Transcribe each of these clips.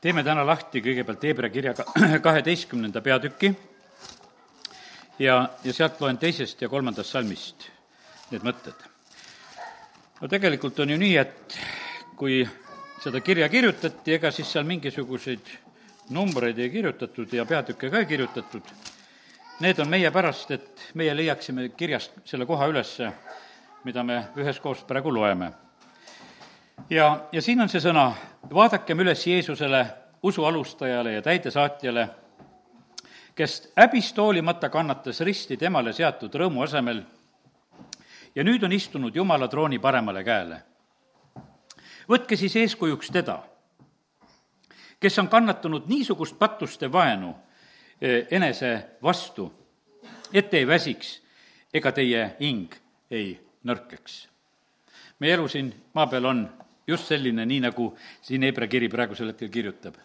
teeme täna lahti kõigepealt Hebra kirja kaheteistkümnenda peatüki ja, ja sealt loen teisest ja kolmandast salmist need mõtted. no tegelikult on ju nii, et kui seda kirja kirjutati, ega siis seal mingisuguseid numbreid ei kirjutatud ja peatükke ka ei kirjutatud. Need on meie pärast, et meie leiaksime kirjast selle koha ülesse, mida me üheskoos praegu loeme ja, ja siin on see sõna, vaadakem üles Jeesusele, usu alustajale ja täidesaatjale, kes häbist hoolimata kannatas risti temale seatud rõõmu asemel ja nüüd on istunud Jumala trooni paremale käele. võtke siis eeskujuks teda, kes on kannatanud niisugust pattuste vaenu eh, enese vastu, et ei väsiks ega teie hing ei nõrkeks. meie elu siin maa peal on just selline, nii nagu siin Hebra kiri praegusel hetkel kirjutab.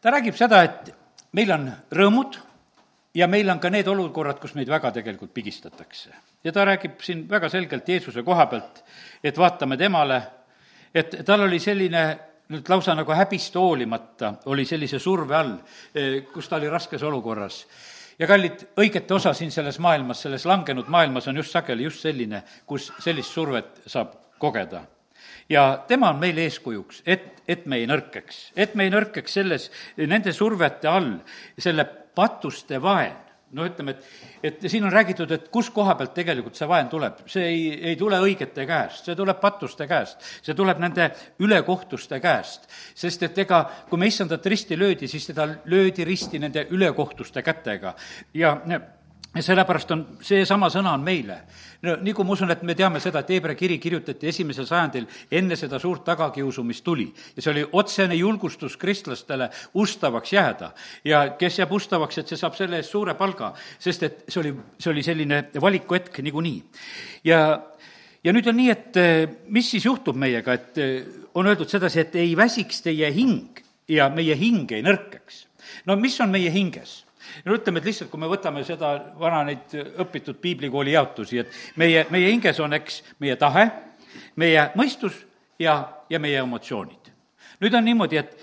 ta räägib seda, et meil on rõõmud ja meil on ka need olukorrad, kus meid väga tegelikult pigistatakse. ja ta räägib siin väga selgelt Jeesuse koha pealt, et vaatame temale, et tal oli selline nüüd lausa nagu häbist hoolimata, oli sellise surve all, eh, kus ta oli raskes olukorras ja kallid, õigete osa siin selles maailmas, selles langenud maailmas on just sageli just selline, kus sellist survet saab kogeda ja tema on meile eeskujuks, et, et me ei nõrkeks, et me ei nõrkeks selles, nende survete all, selle patuste vaen no ütleme, et, et siin on räägitud, et kus koha pealt tegelikult see vaen tuleb. see ei, ei tule õigete käest, see tuleb patuste käest, see tuleb nende ülekohtuste käest. sest et ega, kui me issandat risti löödi, siis teda löödi risti nende ülekohtuste kätega ja ja sellepärast on, seesama sõna on meile. no nii kui ma usun, et me teame seda, et Hebra kiri kirjutati esimesel sajandil enne seda suurt tagakiusu, mis tuli. ja see oli otsene julgustus kristlastele ustavaks jääda. ja kes jääb ustavaks, et see saab selle eest suure palga, sest et see oli, see oli selline valikuhetk niikuinii. ja, ja nüüd on nii, et eh, mis siis juhtub meiega, et eh, on öeldud sedasi, et ei väsiks teie hing ja meie hing ei nõrkeks. no mis on meie hinges? No ütleme, et lihtsalt, kui me võtame seda vana neid õpitud piiblikooli jaotusi, et meie, meie hinges on, eks, meie tahe, meie mõistus ja, ja meie emotsioonid. nüüd on niimoodi, et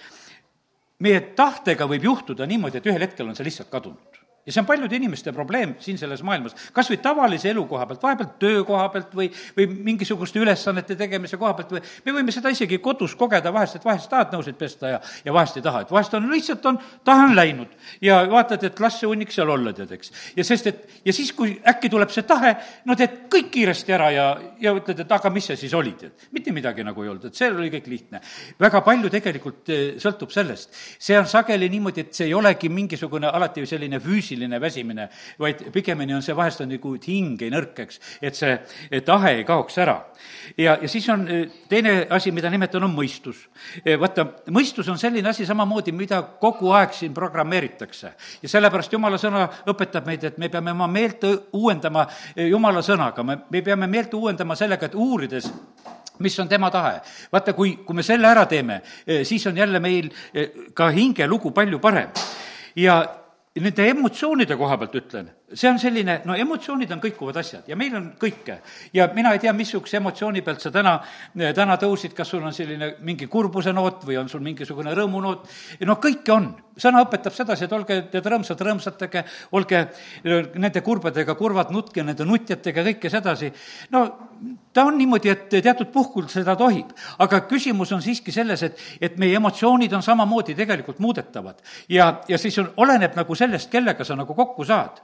meie tahtega võib juhtuda niimoodi, et ühel hetkel on see lihtsalt kadunud ja see on paljude inimeste probleem siin selles maailmas, kas või tavalise elukoha pealt, vahepeal töökoha pealt või, või mingisuguste ülesannete tegemise koha pealt või me võime seda isegi kodus kogeda vahest, et vahest tahad nõusid pesta ja, ja vahest ei taha, et vahest on lihtsalt on, tahe on läinud ja vaatad, et las see hunnik seal olla, tead, eks. ja sest, et ja siis, kui äkki tuleb see tahe, no teed kõik kiiresti ära ja, ja ütled, et aga mis see siis oli, tead. mitte midagi nagu ei olnud, et see oli kõik lihtne. väga palju tegelikult eh, sõltub sellest. see on sageli niimoodi, et see ei olegi mingisugune alati selline füüsiline füüsiline väsimine, vaid pigemini on see vahest on nagu, et hing ei nõrkeks, et see tahe ei kaoks ära. ja, ja siis on eh, teine asi, mida nimetan, on mõistus. Eh, vaata, mõistus on selline asi samamoodi, mida kogu aeg siin programmeeritakse. ja sellepärast jumala sõna õpetab meid, et me peame oma meelt uuendama eh, jumala sõnaga, me, me peame meelt uuendama sellega, et uurides mis on tema tahe. vaata, kui, kui me selle ära teeme, siis on jälle meil ka hingelugu palju parem. ja nende emotsioonide koha pealt ütlen, see on selline, no emotsioonid on kõikuvad asjad ja meil on kõike. ja mina ei tea, missuguse emotsiooni pealt sa täna, täna tõusid, kas sul on selline mingi kurbuse noot või on sul mingisugune rõõmunoot, no kõike on. sõna õpetab sedasi, et olge tead rõõmsad, rõõmsatage, olge nende kurbadega kurvad, nutke nende nutjatega, kõike sedasi. no ta on niimoodi, et teatud puhkul seda tohib, aga küsimus on siiski selles, et, et meie emotsioonid on samamoodi tegelikult muudetavad. ja, ja siis on, oleneb nagu sellest, kellega sa nagu kokku saad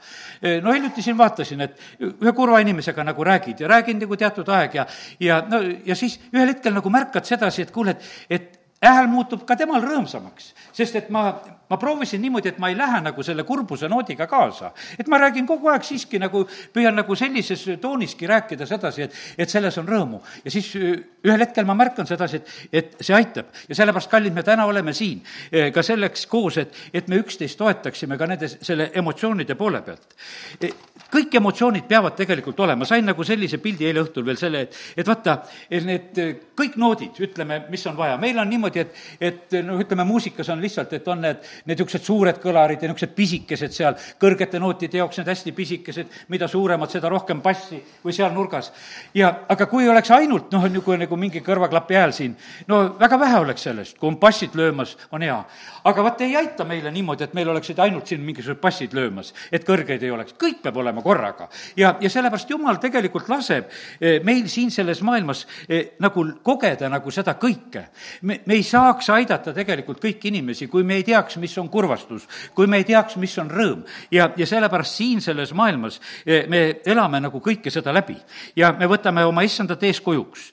no hiljuti siin vaatasin, et ühe kurva inimesega nagu räägid ja räägin nagu teatud aeg ja, ja no ja siis ühel hetkel nagu märkad sedasi, et kuule, et, et hääl muutub ka temal rõõmsamaks, sest et ma, ma proovisin niimoodi, et ma ei lähe nagu selle kurbuse noodiga kaasa. et ma räägin kogu aeg siiski nagu, püüan nagu sellises tooniski rääkida sedasi, et, et selles on rõõmu. ja siis ühel hetkel ma märkan sedasi, et, et see aitab. ja sellepärast, kallid, me täna oleme siin eh, ka selleks koos, et, et me üksteist toetaksime ka nende, selle emotsioonide poole pealt. Eh, kõik emotsioonid peavad tegelikult olema, sain nagu sellise pildi eile õhtul veel selle, et, et vaata, need kõik noodid, ütleme, mis on vaja, meil on niimoodi, et, et noh, ütleme muusikas on lihtsalt, et on need need niisugused suured kõlarid ja niisugused pisikesed seal, kõrgete nootide jaoks need hästi pisikesed, mida suuremad, seda rohkem bassi või seal nurgas. ja aga kui oleks ainult noh, nagu, nagu mingi kõrvaklapi hääl siin, no väga vähe oleks sellest, kui on bassid löömas, on hea. aga vaata, ei aita meile niimoodi, et meil oleksid ainult siin mingisugused bassid löömas, et kõrgeid ei oleks, kõik peab olema korraga. ja, ja sellepärast Jumal tegelikult laseb eh, meil siin selles maailmas eh, nagu kogeda nagu seda kõike. me, me ei saaks aidata tegelikult kõiki inimesi, kui me ei teaks, mis on kurvastus, kui me ei teaks, mis on rõõm. ja, ja sellepärast siin selles maailmas eh, me elame nagu kõike seda läbi ja me võtame oma issandat eeskujuks.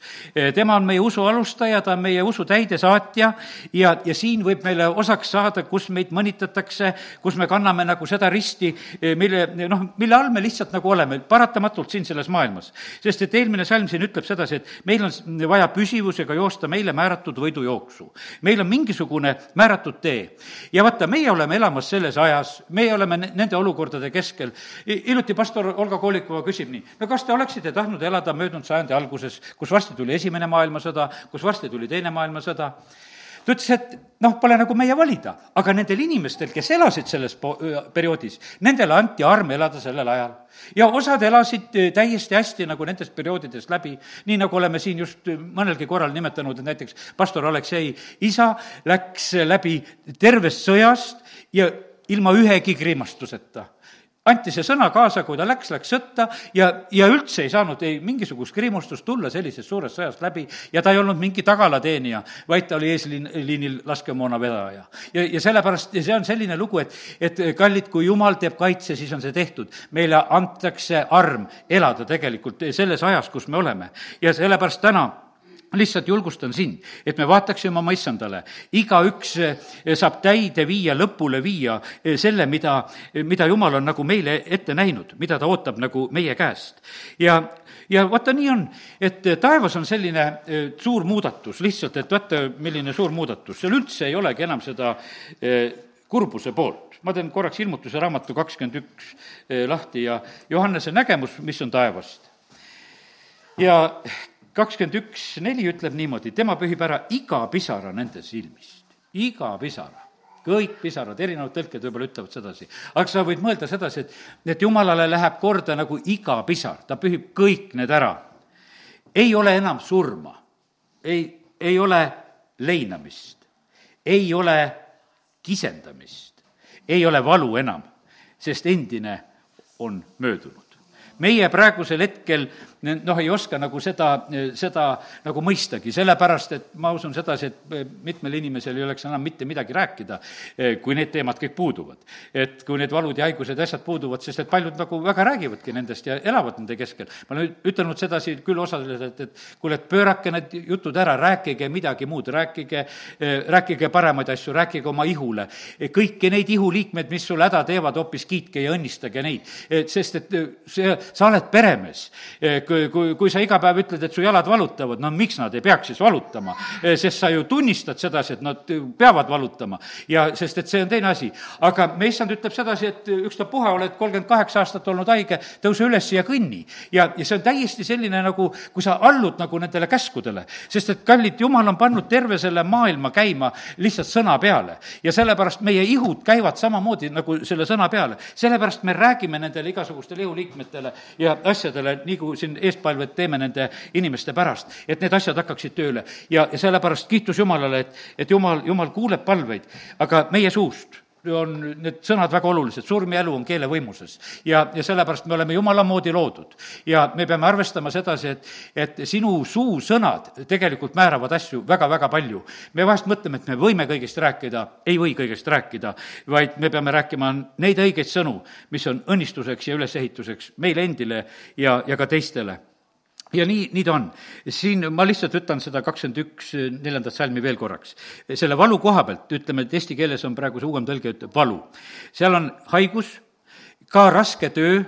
tema on meie usu alustaja, ta on meie usu täidesaatja ja, ja siin võib meile osaks saada, kus meid mõnitatakse, kus me kanname nagu seda risti, mille, noh, mille all me lihtsalt nagu oleme, paratamatult siin selles maailmas. sest et eelmine salm siin ütleb sedasi, et meil on vaja püsivusega joosta meile määratud võidujooksu. meil on mingisugune määratud tee. ja vaata, meie oleme elamas selles ajas, meie oleme nende olukordade keskel. hiljuti pastor Olga Kolikova küsib nii, no kas te oleksite tahtnud elada möödunud sajandi alguses, kus varsti tuli Esimene maailmasõda, kus varsti tuli Teine maailmasõda? Ta ütles, et noh, pole nagu meie valida, aga nendel inimestel, kes elasid selles po-, perioodis, nendele anti arm elada sellel ajal. ja osad elasid täiesti hästi nagu nendest perioodidest läbi, nii nagu oleme siin just mõnelgi korral nimetanud, et näiteks pastor Aleksei isa läks läbi tervest sõjast ja ilma ühegi kriimastuseta anti see sõna kaasa, kui ta läks, läks sõtta ja, ja üldse ei saanud ei mingisugust kriimustust tulla sellisest suurest sõjast läbi ja ta ei olnud mingi tagalateenija, vaid ta oli eesliinil laskemoona vedaja. ja, ja sellepärast, ja see on selline lugu, et, et kallid, kui jumal teeb kaitse, siis on see tehtud. meile antakse arm elada tegelikult selles ajas, kus me oleme. ja sellepärast täna lihtsalt julgustan sind, et me vaataksime oma issandale, igaüks eh, saab täide viia, lõpule viia eh, selle, mida, mida jumal on nagu meile ette näinud, mida ta ootab nagu meie käest. ja, ja vaata, nii on, et taevas on selline eh, suur muudatus lihtsalt, et vaata, milline suur muudatus, seal üldse ei olegi enam seda kurbuse poolt. ma teen korraks ilmutuse raamatu kakskümmend üks lahti ja Johannese nägemus, mis on taevast. ja kakskümmend üks neli ütleb niimoodi, tema pühib ära iga pisara nende silmist, iga pisara. Kõik pisarad, erinevad tõlked võib-olla ütlevad sedasi. aga sa võid mõelda sedasi, et, et jumalale läheb korda nagu iga pisar, ta pühib kõik need ära. ei ole enam surma, ei, ei ole leinamist, ei ole kisendamist, ei ole valu enam, sest endine on möödunud meie praegusel hetkel noh, ei oska nagu seda, seda nagu mõistagi, sellepärast et ma usun sedasi, et mitmel inimesel ei oleks enam mitte midagi rääkida, kui need teemad kõik puuduvad. et kui need valud ja haigused ja asjad puuduvad, sest et paljud nagu väga räägivadki nendest ja elavad nende keskel. ma olen ütelnud sedasi küll osadele, et, et kuule, et pöörake need jutud ära, rääkige midagi muud, rääkige, rääkige paremaid asju, rääkige oma ihule. kõiki neid ihuliikmeid, mis sulle häda teevad, hoopis kiitke ja õnnistage neid. sest et see, sa oled peremees kui, kui, kui sa iga päev ütled, et su jalad valutavad, no miks nad ei peaks siis valutama? sest sa ju tunnistad sedasi, et nad peavad valutama ja sest et see on teine asi. aga me issand ütleb sedasi, et ükstapuha, oled kolmkümmend kaheksa aastat olnud haige, tõuse üles ja kõnni. ja, ja see on täiesti selline nagu, kui sa allud nagu nendele käskudele, sest et kallid, jumal on pannud terve selle maailma käima lihtsalt sõna peale. ja sellepärast meie ihud käivad samamoodi nagu selle sõna peale. sellepärast me räägime nendele igasugustele ihuliikmetele ja asjadele, nii kui siin eestpalvet teeme nende inimeste pärast, et need asjad hakkaksid tööle. ja, ja sellepärast kiitus Jumalale, et, et Jumal, Jumal kuuleb palveid, aga meie suust on need sõnad väga olulised, surm ja elu on keele võimuses. ja, ja sellepärast me oleme jumala moodi loodud. ja me peame arvestama sedasi, et, et sinu suusõnad tegelikult määravad asju väga-väga palju. me vahest mõtleme, et me võime kõigest rääkida, ei või kõigest rääkida, vaid me peame rääkima neid õigeid sõnu, mis on õnnistuseks ja ülesehituseks meile endile ja, ja ka teistele ja nii, nii ta on. siin ma lihtsalt võtan seda kakskümmend üks neljandat salmi veel korraks. selle valu koha pealt, ütleme, et eesti keeles on praegu see uuem tõlge, ütleb valu. seal on haigus, ka raske töö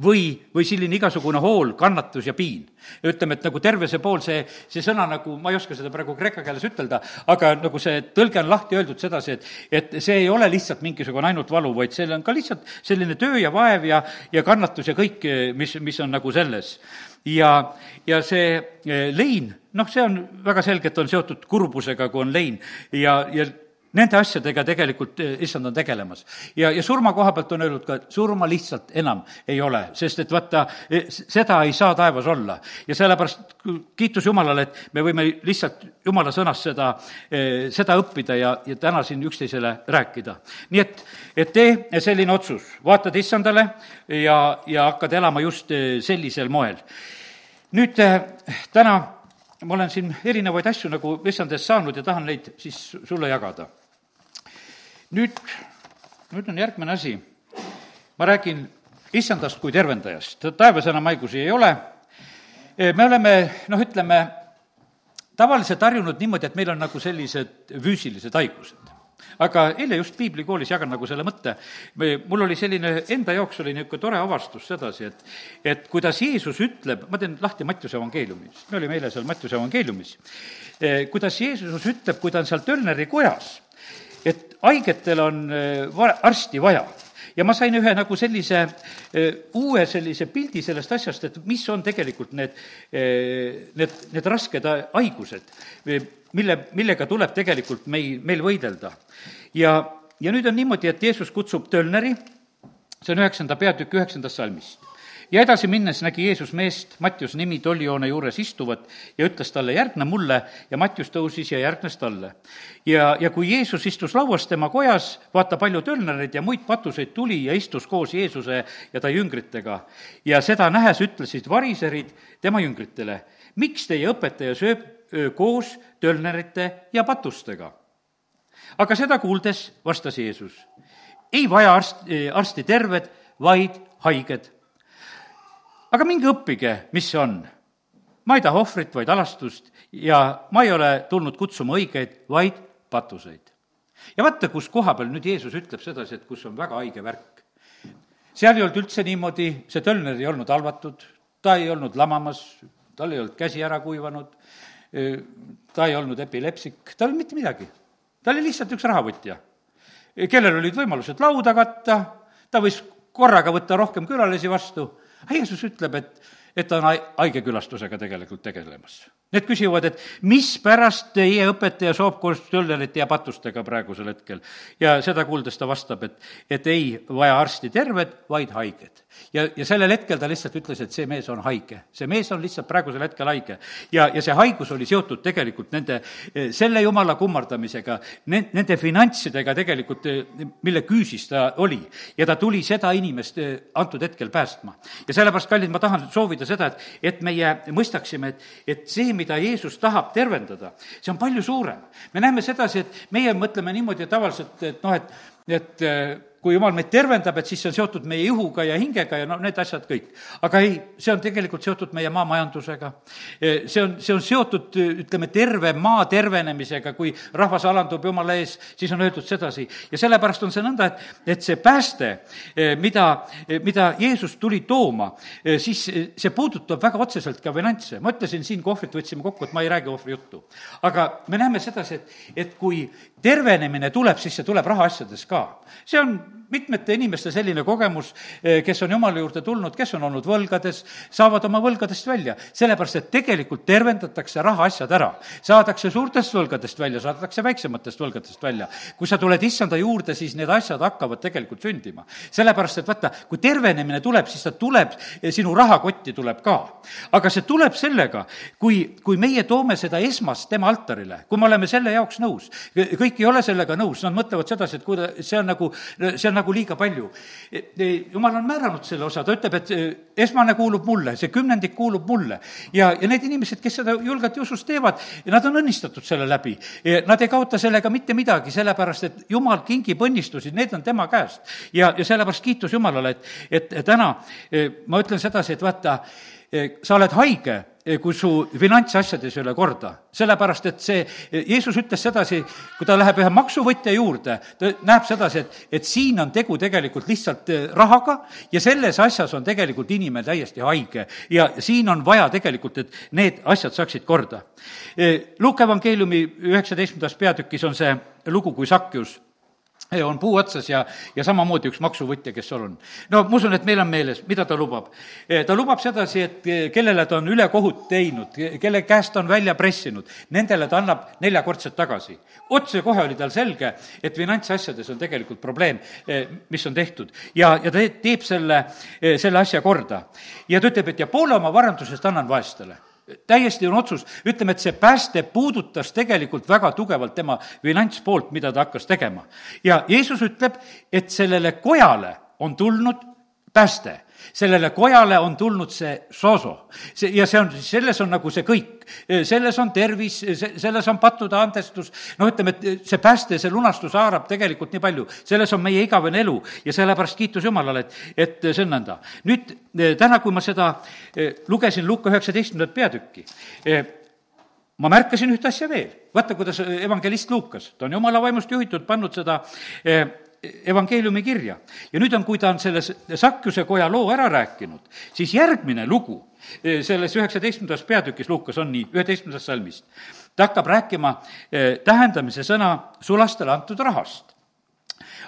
või, või selline igasugune hool, kannatus ja piin. ütleme, et nagu terve see pool, see, see sõna nagu, ma ei oska seda praegu kreeka keeles ütelda, aga nagu see tõlge on lahti öeldud sedasi, et, et see ei ole lihtsalt mingisugune ainult valu, vaid seal on ka lihtsalt selline töö ja vaev ja, ja kannatus ja kõik, mis, mis on nagu selles ja, ja see eh, lein, noh, see on väga selgelt, on seotud kurbusega, kui on lein. Ja, ja nende asjadega tegelikult eh, issand on tegelemas. ja, ja surma koha pealt on öeldud ka, et surma lihtsalt enam ei ole, sest et vaata, eh, seda ei saa taevas olla. ja sellepärast kiitus Jumalale, et me võime lihtsalt Jumala sõnast seda, eh, seda õppida ja, ja täna siin üksteisele rääkida. nii et, et tee selline otsus, vaatad issandale ja, ja hakkad elama just sellisel moel. nüüd täna ma olen siin erinevaid asju nagu issand eest saanud ja tahan neid siis sulle jagada nüüd, nüüd on järgmine asi. ma räägin issandast kui tervendajast, taevas enam haigusi ei ole, me oleme, noh, ütleme, tavaliselt harjunud niimoodi, et meil on nagu sellised füüsilised haigused. Aga eile just piiblikoolis jagan nagu selle mõtte, mul oli selline, enda jaoks oli niisugune tore avastus sedasi, et et kuidas Jeesus ütleb, ma teen lahti Mattiuse evangeeliumis, me olime eile seal Mattiuse evangeeliumis, kuidas Jeesus ütleb, kui ta on seal Tölneri kojas haigetel on äh, va-, arsti vaja ja ma sain ühe nagu sellise äh, uue sellise pildi sellest asjast, et mis on tegelikult need, äh, need, need rasked haigused, mille, millega tuleb tegelikult meil, meil võidelda. ja, ja nüüd on niimoodi, et Jeesus kutsub Tölneri, see on üheksanda peatüki üheksandast salmist ja edasi minnes nägi Jeesus meest Mattiuse nimi tollijoone juures istuvat ja ütles talle, järgne mulle, ja Mattius tõusis ja järgnes talle. ja, ja kui Jeesus istus lauas tema kojas, vaata, palju tölnereid ja muid patuseid tuli ja istus koos Jeesuse ja ta jüngritega. ja seda nähes ütlesid variserid tema jüngritele, miks teie õpetaja sööb koos tölnerite ja patustega? aga seda kuuldes vastas Jeesus, ei vaja arst, arsti terved, vaid haiged aga minge õppige, mis see on. ma ei taha ohvrit, vaid alastust ja ma ei ole tulnud kutsuma õigeid, vaid patuseid. ja vaata, kus koha peal nüüd Jeesus ütleb sedasi, et kus on väga haige värk. seal ei olnud üldse niimoodi, see tölner ei olnud halvatud, ta ei olnud lamamas, tal ei olnud käsi ära kuivanud, ta ei olnud epilepsik, tal mitte midagi. ta oli lihtsalt üks rahavõtja, kellel olid võimalused lauda katta, ta võis korraga võtta rohkem külalisi vastu Jeesus ütleb, et, et ta on haigekülastusega tegelikult tegelemas. Need küsivad, et mispärast teie õpetaja soob koos töllerite ja patustega praegusel hetkel. ja seda kuuldes ta vastab, et, et ei vaja arsti terved, vaid haiged. ja, ja sellel hetkel ta lihtsalt ütles, et see mees on haige. see mees on lihtsalt praegusel hetkel haige. ja, ja see haigus oli seotud tegelikult nende, selle jumala kummardamisega, ne-, nende finantsidega tegelikult, mille küüsis ta oli. ja ta tuli seda inimest antud hetkel päästma. ja sellepärast, kallid, ma tahan soovida seda, et, et meie mõistaksime, et, et see, mida Jeesus tahab tervendada, see on palju suurem. me näeme sedasi, et meie mõtleme niimoodi tavaliselt, et noh, et, et kui jumal meid tervendab, et siis see on seotud meie ihuga ja hingega ja no need asjad kõik. aga ei, see on tegelikult seotud meie maamajandusega. see on, see on seotud, ütleme, terve maa tervenemisega, kui rahvas alandub Jumala ees, siis on öeldud sedasi. ja sellepärast on see nõnda, et, et see pääste, mida, mida Jeesus tuli tooma, siis see puudutab väga otseselt ka finantse. ma ütlesin siin, kui ohvrit võtsime kokku, et ma ei räägi ohvri juttu. aga me näeme sedasi, et, et kui tervenemine tuleb, siis see tuleb rahaasjades ka. see on mitmete inimeste selline kogemus, eh, kes on Jumala juurde tulnud, kes on olnud võlgades, saavad oma võlgadest välja. sellepärast, et tegelikult tervendatakse rahaasjad ära. saadakse suurtest võlgadest välja, saadakse väiksematest võlgadest välja. kui sa tuled issanda juurde, siis need asjad hakkavad tegelikult sündima. sellepärast, et vaata, kui tervenemine tuleb, siis ta tuleb, eh, sinu rahakotti tuleb ka. aga see tuleb sellega, kui, kui meie toome seda esmast tema altarile, kui me oleme selle jaoks nõus. kõik ei ole sellega nõus, nad mõtlevad sedasi, et kuida-, see on nagu, see on nagu liiga palju. E, e, jumal on määranud selle osa, ta ütleb, et e, esmane kuulub mulle, see kümnendik kuulub mulle. ja, ja need inimesed, kes seda julgelt ja usus teevad, nad on õnnistatud selle läbi. Nad ei kaota sellega mitte midagi, sellepärast et jumal kingib õnnistusi, need on tema käest. ja, ja sellepärast kiitus Jumalale, et, et täna ma ütlen sedasi, et vaata, sa oled haige kui su finantsasjades ei ole korda. sellepärast, et see, eh, Jeesus ütles sedasi, kui ta läheb ühe maksuvõtja juurde, ta näeb sedasi, et, et siin on tegu tegelikult lihtsalt eh, rahaga ja selles asjas on tegelikult inimene täiesti haige. ja siin on vaja tegelikult, et need asjad saaksid korda. Luuke evangeeliumi üheksateistkümnendas peatükis on see lugu, kui Sakjus on puu otsas ja, ja samamoodi üks maksuvõtja, kes seal on. no ma usun, et meil on meeles, mida ta lubab. ta lubab sedasi, et kellele ta on ülekohut teinud, kelle käest ta on välja pressinud, nendele ta annab neljakordselt tagasi. otsekohe oli tal selge, et finantsasjades on tegelikult probleem, mis on tehtud. ja, ja ta teeb selle, selle asja korda. ja ta ütleb, et ja poole oma varandusest annan vaestele täiesti on otsus, ütleme, et see pääste puudutas tegelikult väga tugevalt tema finantspoolt, mida ta hakkas tegema. ja Jeesus ütleb, et sellele kojale on tulnud pääste sellele kojale on tulnud see sooso. see, ja see on, selles on nagu see kõik. selles on tervis, selles on pattude andestus, noh, ütleme, et see pääste, see lunastus haarab tegelikult nii palju. selles on meie igavene elu ja sellepärast kiitus Jumalale, et, et see on nõnda. nüüd täna, kui ma seda eh, lugesin Luka üheksateistkümnendat peatükki, eh, ma märkasin ühte asja veel. vaata, kuidas evangelist Lukas, ta on jumala vaimust juhitud, pannud seda eh, evangeeliumi kirja. ja nüüd on, kui ta on selles Sakkuse koja loo ära rääkinud, siis järgmine lugu eh, selles üheksateistkümnendas peatükis, Lukas on nii, üheteistkümnendast salmist, ta hakkab rääkima eh, tähendamise sõna sulastele antud rahast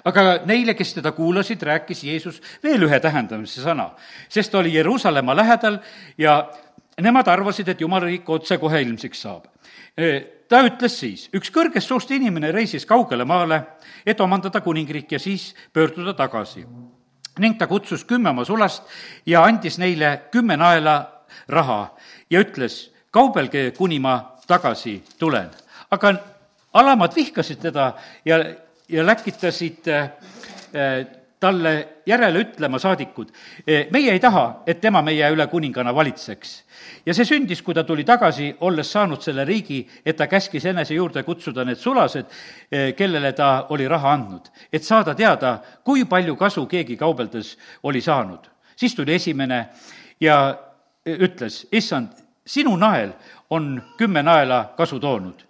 aga neile, kes teda kuulasid, rääkis Jeesus veel ühe tähendamise sõna, sest ta oli Jeruusalemma lähedal ja nemad arvasid, et jumala riik otsekohe ilmsiks saab. Ta ütles siis, üks kõrgest suust inimene reisis kaugele maale, et omandada kuningriik ja siis pöörduda tagasi. ning ta kutsus kümme oma sulast ja andis neile kümme naela raha ja ütles, kaubelge, kuni ma tagasi tulen. aga alamad vihkasid teda ja, ja läkitasid äh, talle järele ütlema saadikud, meie ei taha, et tema meie üle kuningana valitseks ja see sündis, kui ta tuli tagasi, olles saanud selle riigi, et ta käskis enese juurde kutsuda need sulased, eh, kellele ta oli raha andnud, et saada teada, kui palju kasu keegi kaubeldes oli saanud. siis tuli esimene ja eh, ütles, issand, sinu nael on kümme naela kasu toonud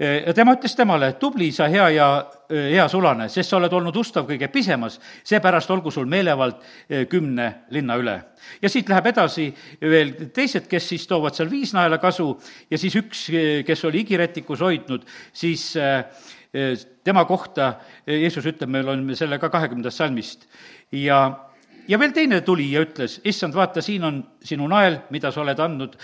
ja tema ütles temale, tubli sa, hea ja hea sulane, sest sa oled olnud ustav kõige pisemas, seepärast olgu sul meelevald kümne linna üle. ja siit läheb edasi veel teised, kes siis toovad seal viis naela kasu ja siis üks, kes oli igirätikus hoidnud, siis tema kohta Jeesus ütleb, me loeme selle ka kahekümnendast salmist ja ja veel teine tuli ja ütles, issand, vaata, siin on sinu nael, mida sa oled andnud,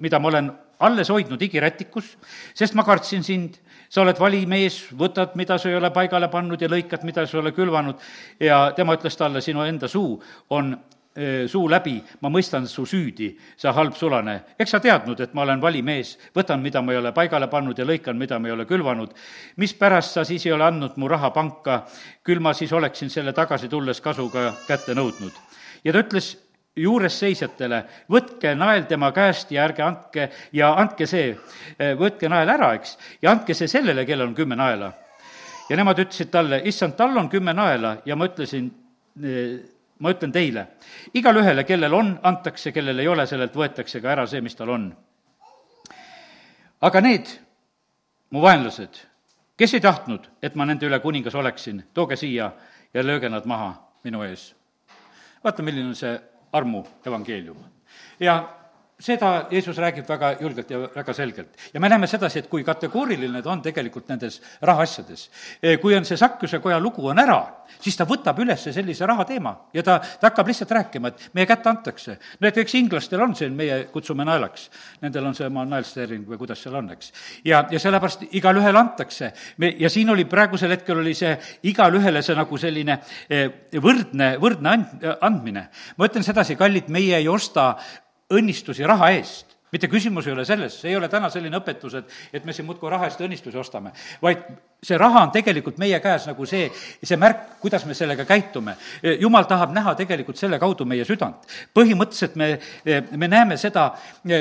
mida ma olen alles hoidnud igirätikus, sest ma kartsin sind, sa oled valimees, võtad, mida sa ei ole paigale pannud ja lõikad, mida sa ei ole külvanud ja tema ütles talle, sinu enda suu on suu läbi, ma mõistan su süüdi, sa halb sulane. eks sa teadnud, et ma olen valimees, võtan, mida ma ei ole paigale pannud ja lõikan, mida ma ei ole külvanud. mispärast sa siis ei ole andnud mu raha panka, küll ma siis oleksin selle tagasi tulles kasuga kätte nõudnud. ja ta ütles juures seisjatele, võtke nael tema käest ja ärge andke ja andke see, eh, võtke nael ära, eks, ja andke see sellele, kellel on kümme naela. ja nemad ütlesid talle, issand, tal on kümme naela ja ma ütlesin, eh, ma ütlen teile, igale ühele, kellel on, antakse, kellel ei ole, sellelt võetakse ka ära see, mis tal on. aga need, mu vaenlased, kes ei tahtnud, et ma nende üle kuningas oleksin, tooge siia ja lööge nad maha minu ees. vaata, milline on see armu evangeelium. ja seda Jeesus räägib väga julgelt ja väga selgelt. ja me näeme sedasi, et kui kategooriline ta on tegelikult nendes rahaasjades. E, kui on see Sakkuse koja lugu on ära, siis ta võtab üles sellise rahateema ja ta, ta hakkab lihtsalt rääkima, et meie kätte antakse. näiteks inglastel on siin, meie kutsume naelaks, nendel on see oma naelsteering või kuidas seal on, eks. ja, ja sellepärast igalühele antakse. me, ja siin oli praegusel hetkel oli see igalühele see nagu selline e, võrdne, võrdne and-, andmine. ma ütlen sedasi, kallid, meie ei osta õnnistusi raha eest mitte küsimus ei ole selles, see ei ole täna selline õpetus, et, et me siin muudkui raha eest õnnistusi ostame, vaid see raha on tegelikult meie käes nagu see, see märk, kuidas me sellega käitume. jumal tahab näha tegelikult selle kaudu meie südant. põhimõtteliselt me, me näeme seda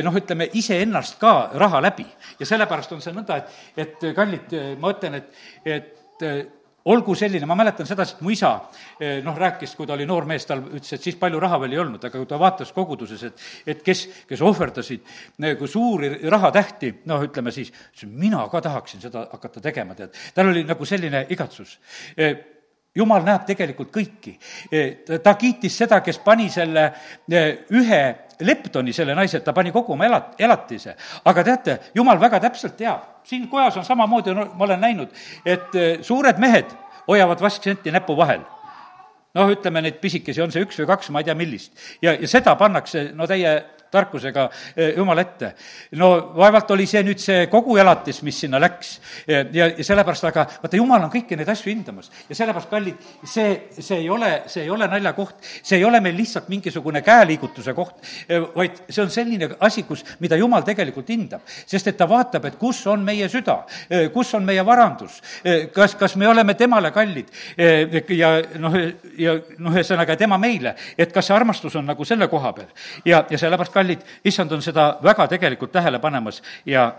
noh, ütleme iseennast ka raha läbi ja sellepärast on see nõnda, et, et kallid, ma ütlen, et, et olgu selline, ma mäletan sedasi, et mu isa eh, noh, rääkis, kui ta oli noor mees, tal ütles, et siis palju raha veel ei olnud, aga kui ta vaatas koguduses, et et kes, kes ohverdasid nagu suuri rahatähti, noh, ütleme siis, mina ka tahaksin seda hakata tegema, tead. tal oli nagu selline igatsus eh, jumal näeb tegelikult kõiki. ta kiitis seda, kes pani selle ühe leptoni, selle naise, ta pani kogu oma elat-, elatise. aga teate, jumal väga täpselt teab, siin kojas on samamoodi, no ma olen näinud, et suured mehed hoiavad vasksenti näpu vahel noh, ütleme neid pisikesi, on see üks või kaks, ma ei tea, millist. ja, ja seda pannakse no täie tarkusega Jumala ette. no vaevalt oli see nüüd see kogu elatis, mis sinna läks. ja, ja sellepärast, aga vaata, Jumal on kõiki neid asju hindamas ja sellepärast, kallid, see, see ei ole, see ei ole naljakoht, see ei ole meil lihtsalt mingisugune käeliigutuse koht, vaid see on selline asi, kus, mida Jumal tegelikult hindab. sest et ta vaatab, et kus on meie süda, kus on meie varandus, kas, kas me oleme temale kallid ja noh, ja noh, ühesõnaga tema meile, et kas see armastus on nagu selle koha peal. ja, ja sellepärast, kallid, issand on seda väga tegelikult tähele panemas ja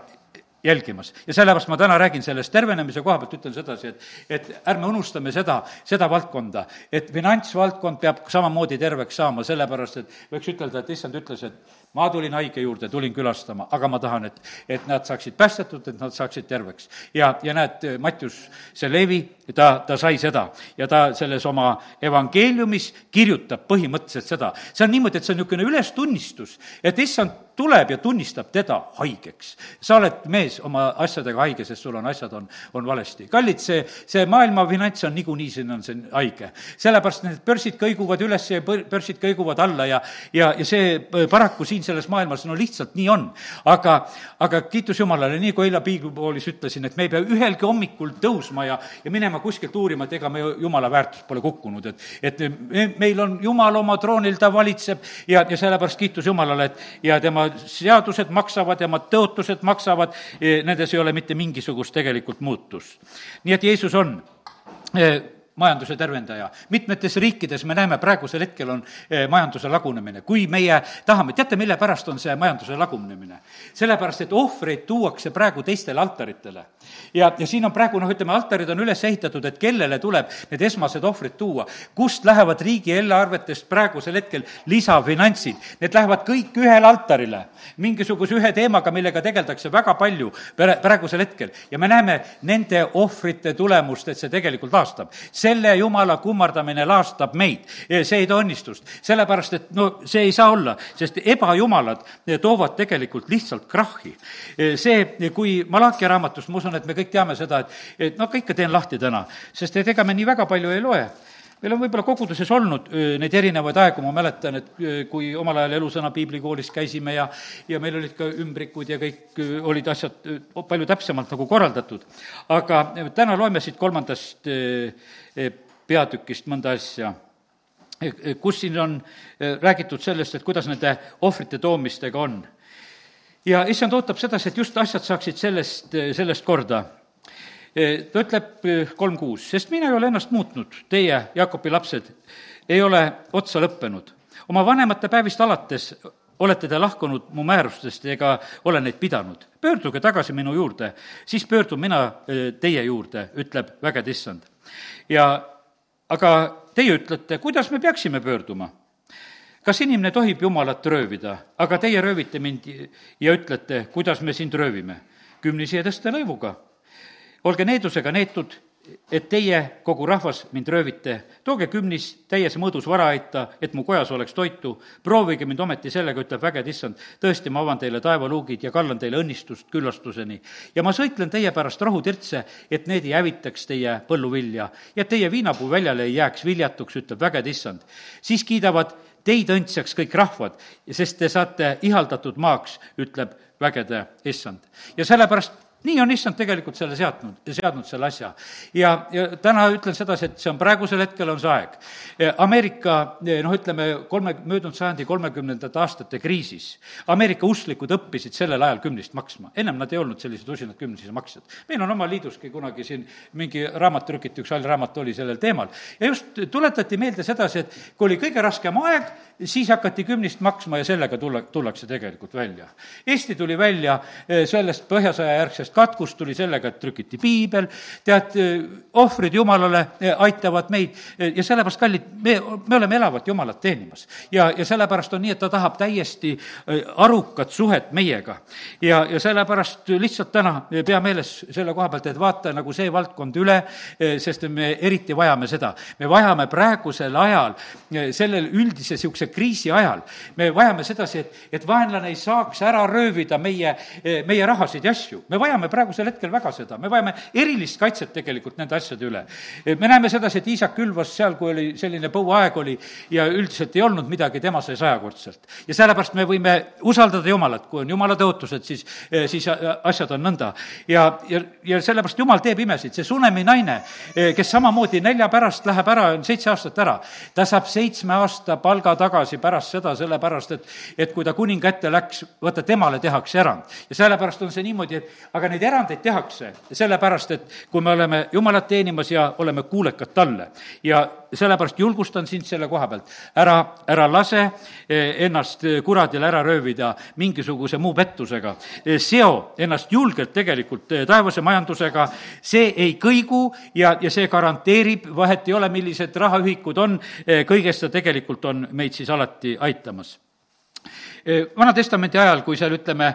jälgimas. ja sellepärast ma täna räägin sellest tervenemise koha pealt, ütlen sedasi, et, et ärme unustame seda, seda valdkonda, et finantsvaldkond peab samamoodi terveks saama, sellepärast et võiks ütelda, et issand ütles, et ma tulin haige juurde, tulin külastama, aga ma tahan, et, et nad saaksid päästetud, et nad saaksid terveks. ja, ja näed, Mattius, see Levi, ta, ta sai seda ja ta selles oma evangeeliumis kirjutab põhimõtteliselt seda. see on niimoodi, et see on niisugune ülestunnistus, et issand tuleb ja tunnistab teda haigeks. sa oled mees oma asjadega haige, sest sul on asjad, on, on valesti. kallid, see, see maailma finants on niikuinii, siin on see haige. sellepärast need börsid kõiguvad üles ja börsid kõiguvad alla ja, ja, ja see paraku siin selles maailmas, no lihtsalt nii on. aga, aga kiitus Jumalale, nii kui eile piiblipoolis ütlesin, et me ei pea ühelgi hommikul tõusma ja, ja minema kuskilt uurima, et ega me Jumala väärtus pole kukkunud, et, et me, meil on Jumal oma troonil, ta valitseb ja, ja sellepärast kiitus Jumalale, et ja tema seadused maksavad, tema tõotused maksavad, e, nendes ei ole mitte mingisugust tegelikult muutust. nii et Jeesus on e, majanduse tervendaja. mitmetes riikides me näeme, praegusel hetkel on eh, majanduse lagunemine. kui meie tahame, teate, mille pärast on see majanduse lagunemine? sellepärast, et ohvreid tuuakse praegu teistele altaritele. Ja, ja siin on praegu noh, ütleme, altarid on üles ehitatud, et kellele tuleb need esmased ohvrid tuua. kust lähevad riigi eelarvetest praegusel hetkel lisafinantsid? Need lähevad kõik ühele altarile, mingisuguse ühe teemaga, millega tegeldakse väga palju praegusel hetkel. ja me näeme nende ohvrite tulemust, et see tegelikult laastab selle jumala kummardamine laastab meid. see ei too õnnistust, sellepärast et no see ei saa olla, sest ebajumalad toovad tegelikult lihtsalt krahhi. see, kui Malachi raamatust, ma usun, et me kõik teame seda, et, et noh, kõike teen lahti täna, sest et ega me nii väga palju ei loe meil on võib-olla koguduses olnud neid erinevaid aegu, ma mäletan, et kui omal ajal Elusõna piiblikoolis käisime ja ja meil olid ka ümbrikud ja kõik olid asjad palju täpsemalt nagu korraldatud. aga täna loeme siit kolmandast peatükist mõnda asja, kus siin on räägitud sellest, et kuidas nende ohvrite toomistega on. Ja issand ootab sedasi, et just asjad saaksid sellest, sellest korda ta ütleb kolm kuus, sest mina ei ole ennast muutnud, teie, Jakobi lapsed, ei ole otsa lõppenud. oma vanemate päevist alates olete te lahkunud mu määrustest ega ole neid pidanud. pöörduge tagasi minu juurde, siis pöördun mina teie juurde, ütleb vägede issand. ja aga teie ütlete, kuidas me peaksime pöörduma? Kas inimene tohib Jumalat röövida, aga teie röövite mind ja ütlete, kuidas me sind röövime? kümnisi ja tõste lõivuga. olge needusega neetud et teie, kogu rahvas, mind röövite. tooge kümnis täies mõõdus varaaita, et mu kojas oleks toitu. proovige mind ometi sellega, ütleb vägede issand. tõesti, ma avan teile taevaluugid ja kallan teile õnnistust küllastuseni. ja ma sõitlen teie pärast rohutirtse, et need ei hävitaks teie põlluvilja ja teie viinapuu väljale ei jääks viljatuks, ütleb vägede issand. siis kiidavad teid õndsaks kõik rahvad, sest te saate ihaldatud maaks, ütleb vägede issand. ja sellepärast nii on issand tegelikult selle seadnud, seadnud selle asja. ja, ja täna ütlen sedasi, et see on praegusel hetkel on see aeg. Ameerika, noh, ütleme kolme, möödunud sajandi kolmekümnendate aastate kriisis, Ameerika usklikud õppisid sellel ajal kümnist maksma. ennem nad ei olnud sellised usinad kümnise maksjad. meil on oma liiduski kunagi siin mingi raamat trükiti, üks hall raamat oli sellel teemal. ja just tuletati meelde sedasi, et kui oli kõige raskem aeg, siis hakati kümnist maksma ja sellega tulla, tullakse tegelikult välja. Eesti tuli välja eh, sellest põhjasõja järgsest katkust, tuli sellega, et trükiti piibel, tead, eh, ohvrid Jumalale eh, aitavad meid ja sellepärast, kallid, me, me oleme elavat Jumalat teenimas. ja, ja sellepärast on nii, et ta tahab täiesti arukat suhet meiega. ja, ja sellepärast lihtsalt täna pea meeles selle koha pealt, et vaata nagu see valdkond üle, sest me eriti vajame seda. me vajame praegusel ajal sellel üldise niisuguse kriisi ajal me vajame sedasi, et, et vaenlane ei saaks ära röövida meie, meie rahasid ja asju. me vajame vajame praegusel hetkel väga seda, me vajame erilist kaitset tegelikult nende asjade üle. me näeme sedasi, et Iisak külvas seal, kui oli selline põuaeg oli ja üldiselt ei olnud midagi, tema sai sajakordselt. ja sellepärast me võime usaldada Jumalat, kui on Jumala tõotused, siis, siis asjad on nõnda. ja, ja, ja sellepärast Jumal teeb imesid, see Sunemi naine, kes samamoodi nelja pärast läheb ära, on seitse aastat ära, ta saab seitsme aasta palga tagasi pärast seda, sellepärast et, et kui ta kuninga ette läks, vaata, temale tehakse erand. ja sellepärast on see niimoodi, et aga neid erandeid tehakse. Sellepärast, et kui me oleme Jumalat teenimas ja oleme kuulekad talle. Ja sellepärast julgustan sind selle koha pealt, ära, ära lase eh, ennast kuradile ära röövida mingisuguse muu pettusega. Eh, seo ennast julgelt tegelikult eh, taevase majandusega, see ei kõigu ja, ja see garanteerib, vahet. Ei ole, millised rahaühikud on, kõigest ta tegelikult on meid siis alati aitamas. Vana-testamendi ajal, kui seal ütleme,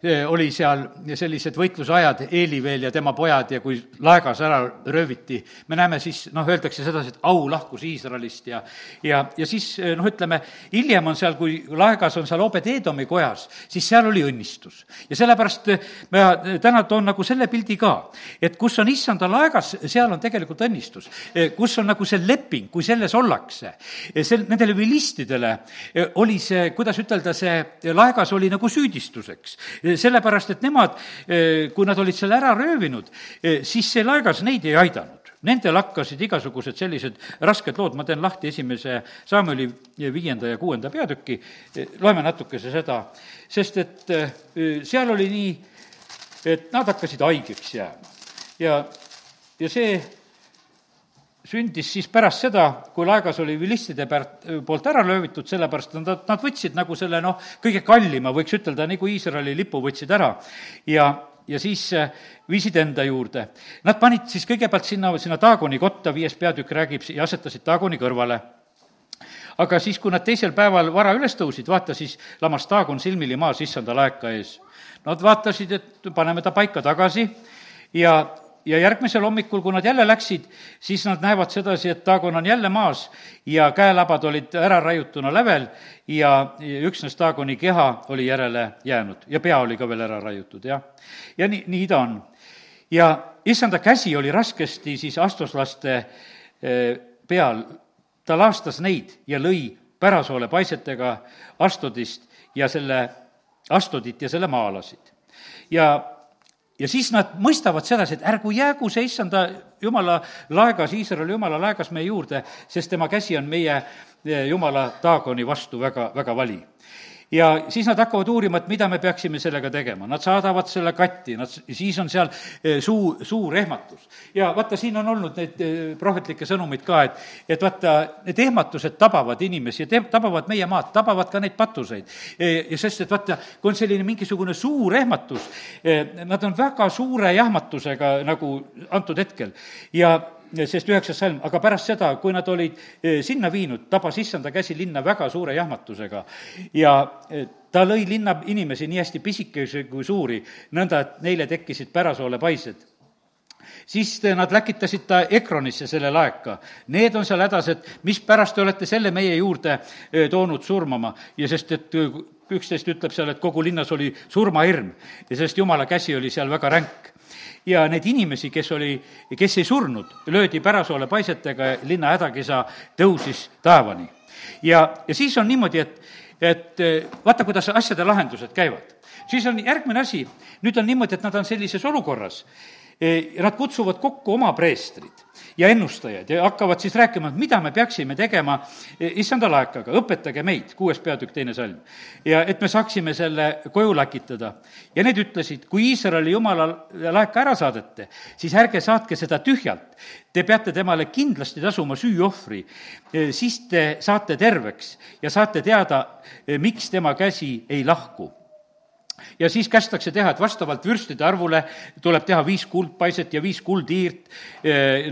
oli seal sellised võitlusajad, Eeli veel ja tema pojad ja kui laegas ära rööviti, me näeme siis, noh, öeldakse sedasi, et au lahkus Iisraelist ja ja, ja siis noh, ütleme, hiljem on seal, kui laegas on seal Obed-Edomi kojas, siis seal oli õnnistus. ja sellepärast ma täna toon nagu selle pildi ka, et kus on issanda laegas, seal on tegelikult õnnistus. kus on nagu see leping, kui selles ollakse. sel, nendele vilistidele oli see, kuidas ütelda, see laegas oli nagu süüdistuseks sellepärast, et nemad, kui nad olid selle ära röövinud, siis see laegas neid ei aidanud. Nendel hakkasid igasugused sellised rasked lood, ma teen lahti esimese Samueli viienda ja kuuenda peatüki, loeme natukese seda, sest et seal oli nii, et nad hakkasid haigeks jääma. ja, ja see sündis siis pärast seda, kui laegas oli vilistide pealt, poolt ära löövitud, sellepärast nad, nad võtsid nagu selle noh, kõige kallima, võiks ütelda, nagu Iisraeli lipu võtsid ära ja, ja siis äh, viisid enda juurde. Nad panid siis kõigepealt sinna, sinna Taagoni kotta, viies peatükk räägib, ja asetasid Taagoni kõrvale aga siis, kui nad teisel päeval vara üles tõusid, vaata siis lamas Taagon silmili maas issanda laeka ees. Nad vaatasid, et paneme ta paika tagasi ja ja järgmisel hommikul, kui nad jälle läksid, siis nad näevad sedasi, et Taagon on jälle maas ja käelabad olid ära raiutuna lävel ja üksnes Taagoni keha oli järele jäänud ja pea oli ka veel ära raiutud, jah. ja nii, nii ta on. ja issanda käsi oli raskesti siis astuslaste eh, peal, ta laastas neid ja lõi pärasoole paisetega Astudist ja selle, Astudit ja selle maalasid. ja ja siis nad mõistavad sedasi, et ärgu jäägu see issanda jumala laegas, Iisraeli jumala laegas meie juurde, sest tema käsi on meie eh, jumala taagoni vastu väga, väga vali ja siis nad hakkavad uurima, et mida me peaksime sellega tegema. Nad saadavad selle katti, nad, siis on seal eh, suu, suur ehmatus. ja vaata, siin on olnud neid eh, prohvetlikke sõnumeid ka, et, et vaata, need ehmatused tabavad inimesi tabavad meie maad, tabavad ka neid patuseid. Eh, ja sest, et vaata, kui on selline mingisugune suur ehmatus, nad on väga suure jahmatusega nagu antud hetkel ja sest üheksas salm, aga pärast seda, kui nad olid eh, sinna viinud, tabas issanda käsi linna väga suure jahmatusega. Ja eh, ta lõi linna inimesi nii hästi pisikesi kui suuri, nõnda et neile tekkisid pärasoole paised. Siis nad läkitasid ta Ekronisse, selle laeka. Need on seal hädas, et mispärast te olete selle meie juurde eh, toonud surmama? Ja sest, et üksteist ütleb seal, et kogu linnas oli surmahirm ja sest jumala käsi oli seal väga ränk ja neid inimesi, kes oli, kes ei surnud, löödi pärasoole paisetega, linna hädakisa tõusis taevani. ja, ja siis on niimoodi, et, et vaata, kuidas asjade lahendused käivad. siis on järgmine asi, nüüd on niimoodi, et nad on sellises olukorras, ja nad kutsuvad kokku oma preestrid ja ennustajad ja hakkavad siis rääkima, et mida me peaksime tegema issanda laekaga, õpetage meid, kuues peatükk, teine salm. ja et me saaksime selle koju läkitada. ja need ütlesid, kui Iisraeli jumala laeka ära saadete, siis ärge saatke seda tühjalt. Te peate temale kindlasti tasuma süüohvri, siis te saate terveks ja saate teada, miks tema käsi ei lahku ja siis kästakse teha, et vastavalt vürstide arvule tuleb teha viis kuldpaiset ja viis kuldhiirt,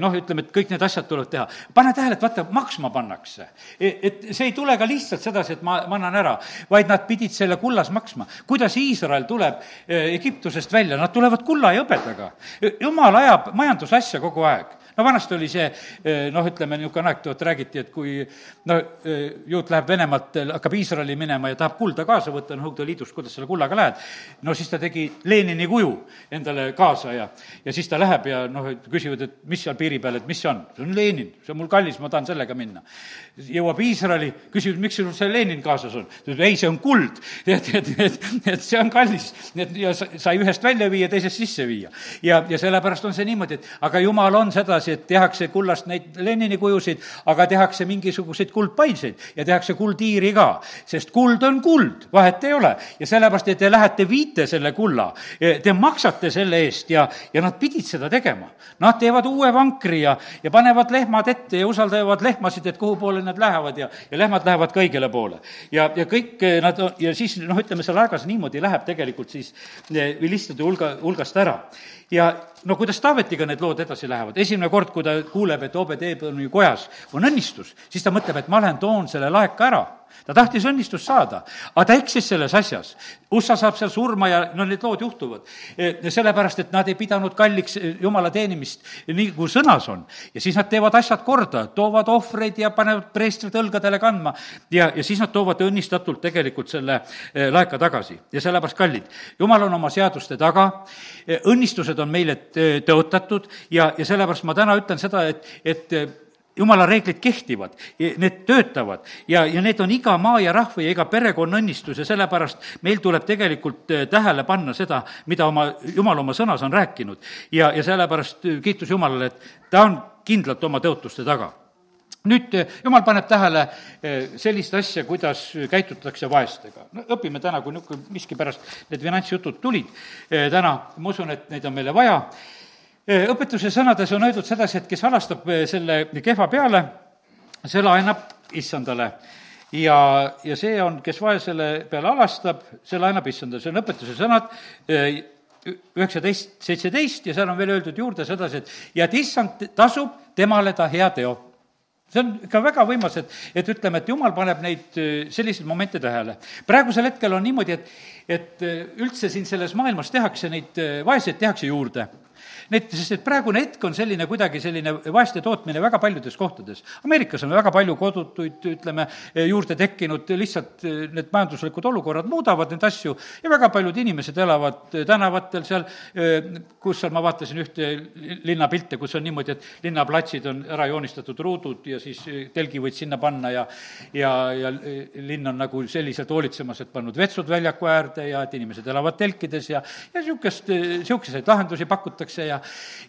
noh, ütleme, et kõik need asjad tuleb teha. pane tähele, et vaata, maksma pannakse. E, et see ei tule ka lihtsalt sedasi, et ma, ma annan ära, vaid nad pidid selle kullas maksma. kuidas Iisrael tuleb e, Egiptusest välja, nad tulevad kulla ja hõbedaga. jumal ajab majandusasja kogu aeg no vanasti oli see noh, ütleme niisugune anekdoot räägiti, et kui no juut läheb Venemaalt, hakkab Iisraeli minema ja tahab kulda kaasa võtta, noh, Nõukogude Liidus, kuidas selle kullaga lähed, no siis ta tegi Lenini kuju endale kaasa ja, ja siis ta läheb ja noh, küsivad, et mis seal piiri peal, et mis see on? see on Lenin, see on mul kallis, ma tahan sellega minna. jõuab Iisraeli, küsib, miks sul see Lenin kaasas on? ta ütleb, ei, see on kuld, et, et, et, et see on kallis, et ja sai ühest välja viia, teisest sisse viia. ja, ja sellepärast on see niimoodi, et aga jumal on sedasi, et tehakse kullast neid Lenini kujusid, aga tehakse mingisuguseid kuldpaiseid ja tehakse kuldiiri ka, sest kuld on kuld, vahet ei ole. ja sellepärast, et te lähete viite selle kulla, te maksate selle eest ja, ja nad pidid seda tegema. Nad teevad uue vankri ja, ja panevad lehmad ette ja usaldavad lehmasid, et kuhu poole nad lähevad ja, ja lehmad lähevad ka õigele poole. ja, ja kõik nad, ja siis noh, ütleme seal aegas niimoodi läheb tegelikult siis vilistade hulga, hulgast ära ja no kuidas Taavetiga need lood edasi lähevad, esimene kord, kui ta kuuleb, et Obed-Eeboni kojas on õnnistus, siis ta mõtleb, et ma lähen toon selle laeka ära ta tahtis õnnistust saada, aga ta eksis selles asjas. USA saab seal surma ja no need lood juhtuvad. E, sellepärast, et nad ei pidanud kalliks e, jumala teenimist, nii kui sõnas on. ja siis nad teevad asjad korda, toovad ohvreid ja panevad preestrid õlgadele kandma ja, ja siis nad toovad õnnistatult tegelikult selle e, laeka tagasi. ja sellepärast, kallid, jumal on oma seaduste taga, õnnistused on meile tõotatud ja, ja sellepärast ma täna ütlen seda, et, et jumala reeglid kehtivad, need töötavad ja, ja need on iga maa ja rahva ja iga perekonna õnnistus ja sellepärast meil tuleb tegelikult äh, tähele panna seda, mida oma, jumal oma sõnas on rääkinud. ja, ja sellepärast äh, kiitus Jumalale, et ta on kindlalt oma tõotuste taga nüüd äh, jumal paneb tähele sellist asja, kuidas käitutakse vaestega. no õpime täna, kui niisugune miskipärast need finantsjutud tulid täna, ma usun, et neid on meile vaja õpetuse sõnades on öeldud sedasi, et kes halastab selle kehva peale, see laenab issandale. ja, ja see on, kes vaesele peale alastab, see laenab issandale, see on õpetuse sõnad, üheksateist, seitseteist ja seal on veel öeldud juurde sedasi, et ja et issand tasub temale ta hea teo see on ikka väga võimas, et, et ütleme, et jumal paneb neid selliseid momente tähele. praegusel hetkel on niimoodi, et, et üldse siin selles maailmas tehakse neid vaeseid, tehakse juurde Need, sest et praegune hetk on selline kuidagi selline vaeste tootmine väga paljudes kohtades. Ameerikas on väga palju kodutuid, ütleme, juurde tekkinud, lihtsalt eh, need majanduslikud olukorrad muudavad neid asju ja väga paljud inimesed elavad tänavatel seal, eh, kus seal ma vaatasin ühte linnapilte, kus on niimoodi, et linnaplatsid on ära joonistatud ruudud ja siis eh, telgi võid sinna panna ja ja, ja linn on nagu selliselt hoolitsemas, et pannud vetsud väljaku äärde ja et inimesed elavad telkides ja, ja niisugust, niisuguseid lahendusi pakutakse ja ja,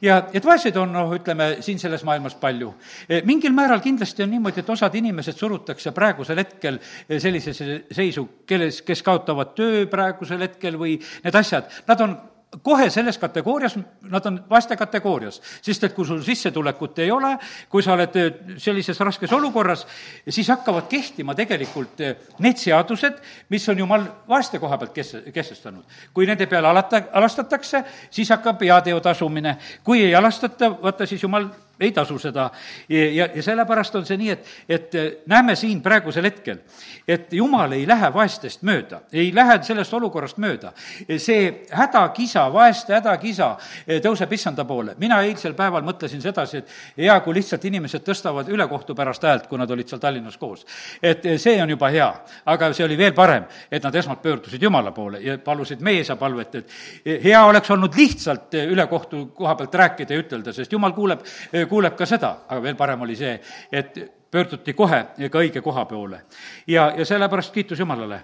ja et vaeseid on, noh, ütleme, siin selles maailmas palju. E, mingil määral kindlasti on niimoodi, et osad inimesed surutakse praegusel hetkel e, sellisesse seisu, kelles, kes kaotavad töö praegusel hetkel või need asjad, nad on kohe selles kategoorias, nad on vaeste kategoorias, sest et kui sul sissetulekut ei ole, kui sa oled äh, sellises raskes olukorras, siis hakkavad kehtima tegelikult äh, need seadused, mis on jumal vaeste koha pealt kes-, kehtestanud. kui nende peale alata, alastatakse, siis hakkab heateo tasumine, kui ei alastata, vaata siis jumal ei tasu seda. ja, ja sellepärast on see nii, et, et äh, näeme siin praegusel hetkel, et jumal ei lähe vaestest mööda, ei lähe sellest olukorrast mööda. see hädakisa, vaeste hädakisa äh, tõuseb issanda poole. mina eilsel päeval mõtlesin sedasi, et hea, kui lihtsalt inimesed tõstavad ülekohtu pärast häält, kui nad olid seal Tallinnas koos. et äh, see on juba hea, aga see oli veel parem, et nad esmalt pöördusid Jumala poole ja palusid meesa palvet, et hea oleks olnud lihtsalt ülekohtu koha pealt rääkida ja ütelda, sest Jumal kuuleb kuuleb ka seda, aga veel parem oli see, et pöörduti kohe ka õige koha poole. ja, ja sellepärast kiitus Jumalale.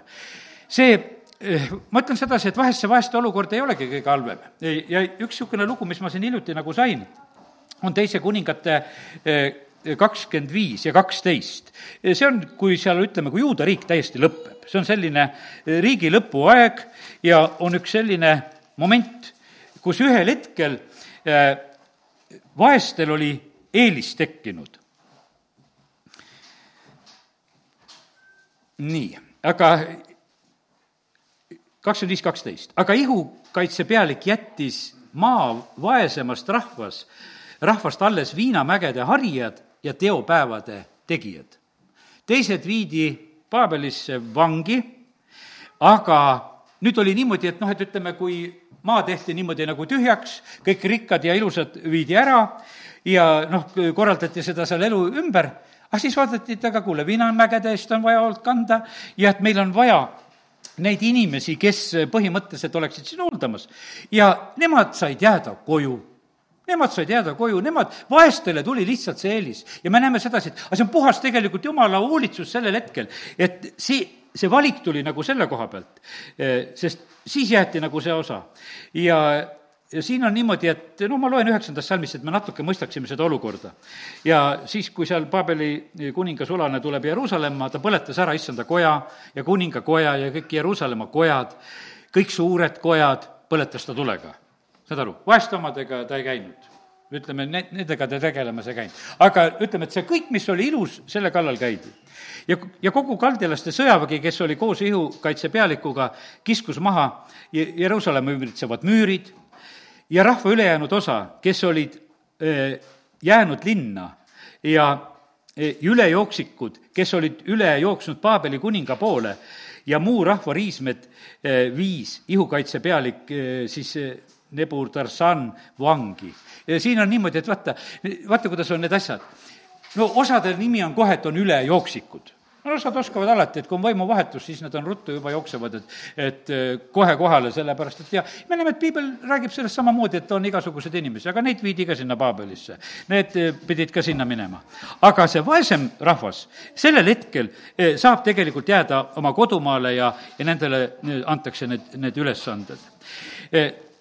see eh, ma ütlen sedasi, et vahest see vaeste olukord ei olegi kõige halvem. ja üks niisugune lugu, mis ma siin hiljuti nagu sain, on teise kuningate eh, kakskümmend viis ja kaksteist. see on, kui seal ütleme, kui juuda riik täiesti lõpeb, see on selline eh, riigi lõpuaeg ja on üks selline moment, kus ühel hetkel vaestel oli eelis tekkinud. nii, aga kakskümmend viis, kaksteist, aga ihukaitsepealik jättis maa vaesemast rahvas, rahvast alles viinamägede harijad ja teopäevade tegijad. teised viidi Paabelisse vangi, aga nüüd oli niimoodi, et noh, et ütleme, kui maa tehti niimoodi nagu tühjaks, kõik rikkad ja ilusad viidi ära ja noh, korraldati seda seal elu ümber, aga siis vaadati, et aga kuule, Vinamägede eest on vaja hoolt kanda ja et meil on vaja neid inimesi, kes põhimõtteliselt oleksid siin hooldamas. ja nemad said jääda koju Nemad said jääda koju, nemad, vaestele tuli lihtsalt see eelis. ja me näeme sedasi, et aga see on puhas tegelikult jumala hoolitsus sellel hetkel, et see, see valik tuli nagu selle koha pealt, eh, sest siis jäeti nagu see osa. ja, ja siin on niimoodi, et no ma loen üheksandast salmist, et me natuke mõistaksime seda olukorda. ja siis, kui seal Paabeli kuninga sulane tuleb Jeruusalemma, ta põletas ära issanda koja ja kuninga koja ja kõik Jeruusalemma kojad, kõik suured kojad põletas ta tulega. saad aru, vaeste omadega ta ei käinud ütleme, need, nendega ta tegelemas ei käinud. aga ütleme, et see kõik, mis oli ilus, selle kallal käidi ja, ja kogu kaldjalaste sõjavägi, kes oli koos ihukaitse pealikuga, kiskus maha Jeruusalemma ümbritsevad müürid ja rahva ülejäänud osa, kes olid jäänud linna ja ülejooksikud, kes olid üle jooksnud Paabeli kuninga poole ja muu rahva riismed viis ihukaitse pealik siis Nebutarsan vangi. siin on niimoodi, et vaata, vaata, kuidas on need asjad. no osade nimi on kohe, et on ülejooksikud no osad oskavad alati, et kui on võimuvahetus, siis nad on ruttu juba jooksevad, et, et eh, kohe kohale, sellepärast et ja me näeme, et piibel räägib sellest samamoodi, et on igasuguseid inimesi, aga neid viidi ka sinna Paabelisse. Need eh, pidid ka sinna minema. aga see vaesem rahvas sellel hetkel eh, saab tegelikult jääda oma kodumaale ja, ja nendele antakse need, need ülesanded.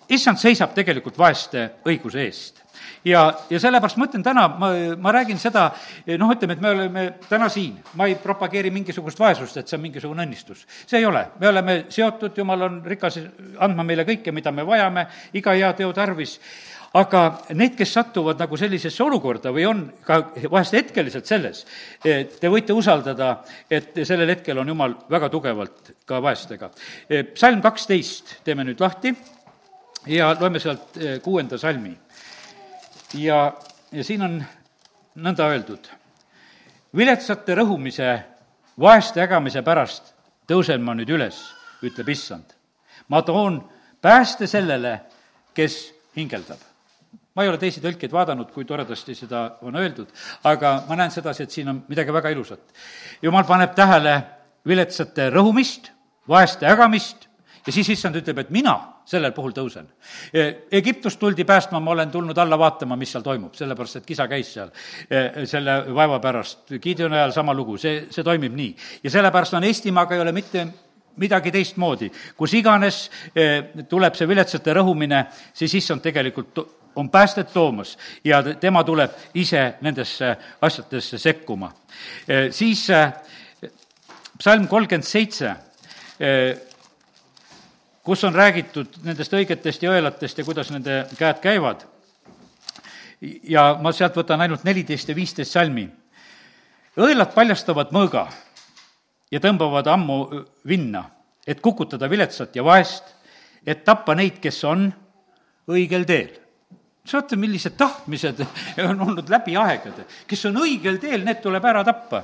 Issand seisab tegelikult vaeste õiguse eest. Ja, ja sellepärast ma ütlen täna, ma, ma räägin seda, noh, ütleme, et me oleme täna siin, ma ei propageeri mingisugust vaesust, et see on mingisugune õnnistus. see ei ole, me oleme seotud, jumal on rikas andma meile kõike, mida me vajame, iga hea teo tarvis. Aga need, kes satuvad nagu sellisesse olukorda või on ka vahest hetkeliselt selles, te võite usaldada, et sellel hetkel on Jumal väga tugevalt ka vaestega. psalm kaksteist teeme nüüd lahti ja loeme sealt kuuenda salmi ja, ja siin on nõnda öeldud. viletsate rõhumise, vaeste ägamise pärast tõusen ma nüüd üles, ütleb issand. ma toon pääste sellele, kes hingeldab. ma ei ole teisi tõlkeid vaadanud, kui toredasti seda on öeldud, aga ma näen sedasi, et siin on midagi väga ilusat. jumal paneb tähele viletsate rõhumist, vaeste ägamist ja siis issand ütleb, et mina sellel puhul tõusen. E, Egiptust tuldi päästma, ma olen tulnud alla vaatama, mis seal toimub, sellepärast et kisa käis seal e, selle vaeva pärast. Gideoni ajal sama lugu, see, see toimib nii. ja sellepärast on Eestimaaga ei ole mitte midagi teistmoodi. kus iganes e, tuleb see viletsate rõhumine, siis issand tegelikult on päästet toomas ja tema tuleb ise nendesse asjadesse sekkuma. siis psalm kolmkümmend seitse kus on räägitud nendest õigetest ja õelatest ja kuidas nende käed käivad. ja ma sealt võtan ainult neliteist ja viisteist salmi. õelad paljastavad mõõga ja tõmbavad ammu vinna, et kukutada viletsat ja vaest, et tappa neid, kes on õigel teel saate, millised tahtmised on olnud läbi aegade. kes on õigel teel, need tuleb ära tappa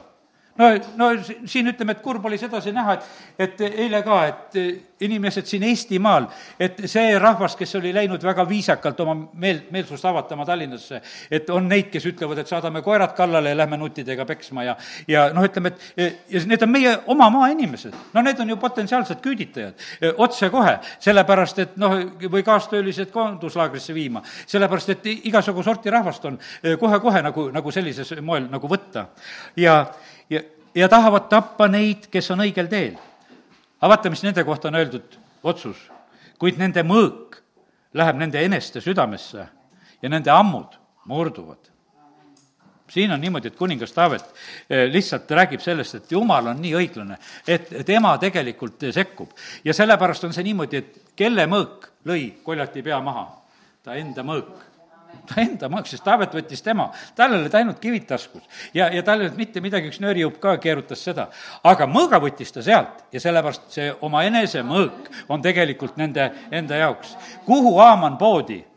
no, no siin ütleme, et kurb oli sedasi näha, et, et eile ka, et inimesed siin Eestimaal, et see rahvas, kes oli läinud väga viisakalt oma meel, meelsust avatama Tallinnasse, et on neid, kes ütlevad, et saadame koerad kallale ja lähme nuttidega peksma ja, ja noh, ütleme, et ja need on meie oma maainimesed. no need on ju potentsiaalsed küüditajad, otsekohe, sellepärast et noh, või kaastöölised koonduslaagrisse viima, sellepärast et igasugu sorti rahvast on kohe-kohe nagu, nagu sellises moel nagu võtta. ja ja, ja tahavad tappa neid, kes on õigel teel. aga vaata, mis nende kohta on öeldud, otsus. kuid nende mõõk läheb nende eneste südamesse ja nende ammud murduvad siin on niimoodi, et kuningas Taavet eh, lihtsalt räägib sellest, et jumal on nii õiglane, et tema tegelikult sekkub. ja sellepärast on see niimoodi, et kelle mõõk lõi koljati pea maha? ta enda mõõk ta enda maksis, Taavet võttis tema, tal olid ainult kivid taskus. ja, ja tal ei olnud mitte midagi, üks nöörijupp ka keerutas seda. aga mõõga võttis ta sealt ja sellepärast see omaenese mõõk on tegelikult nende enda jaoks. kuhu Aaman poodi?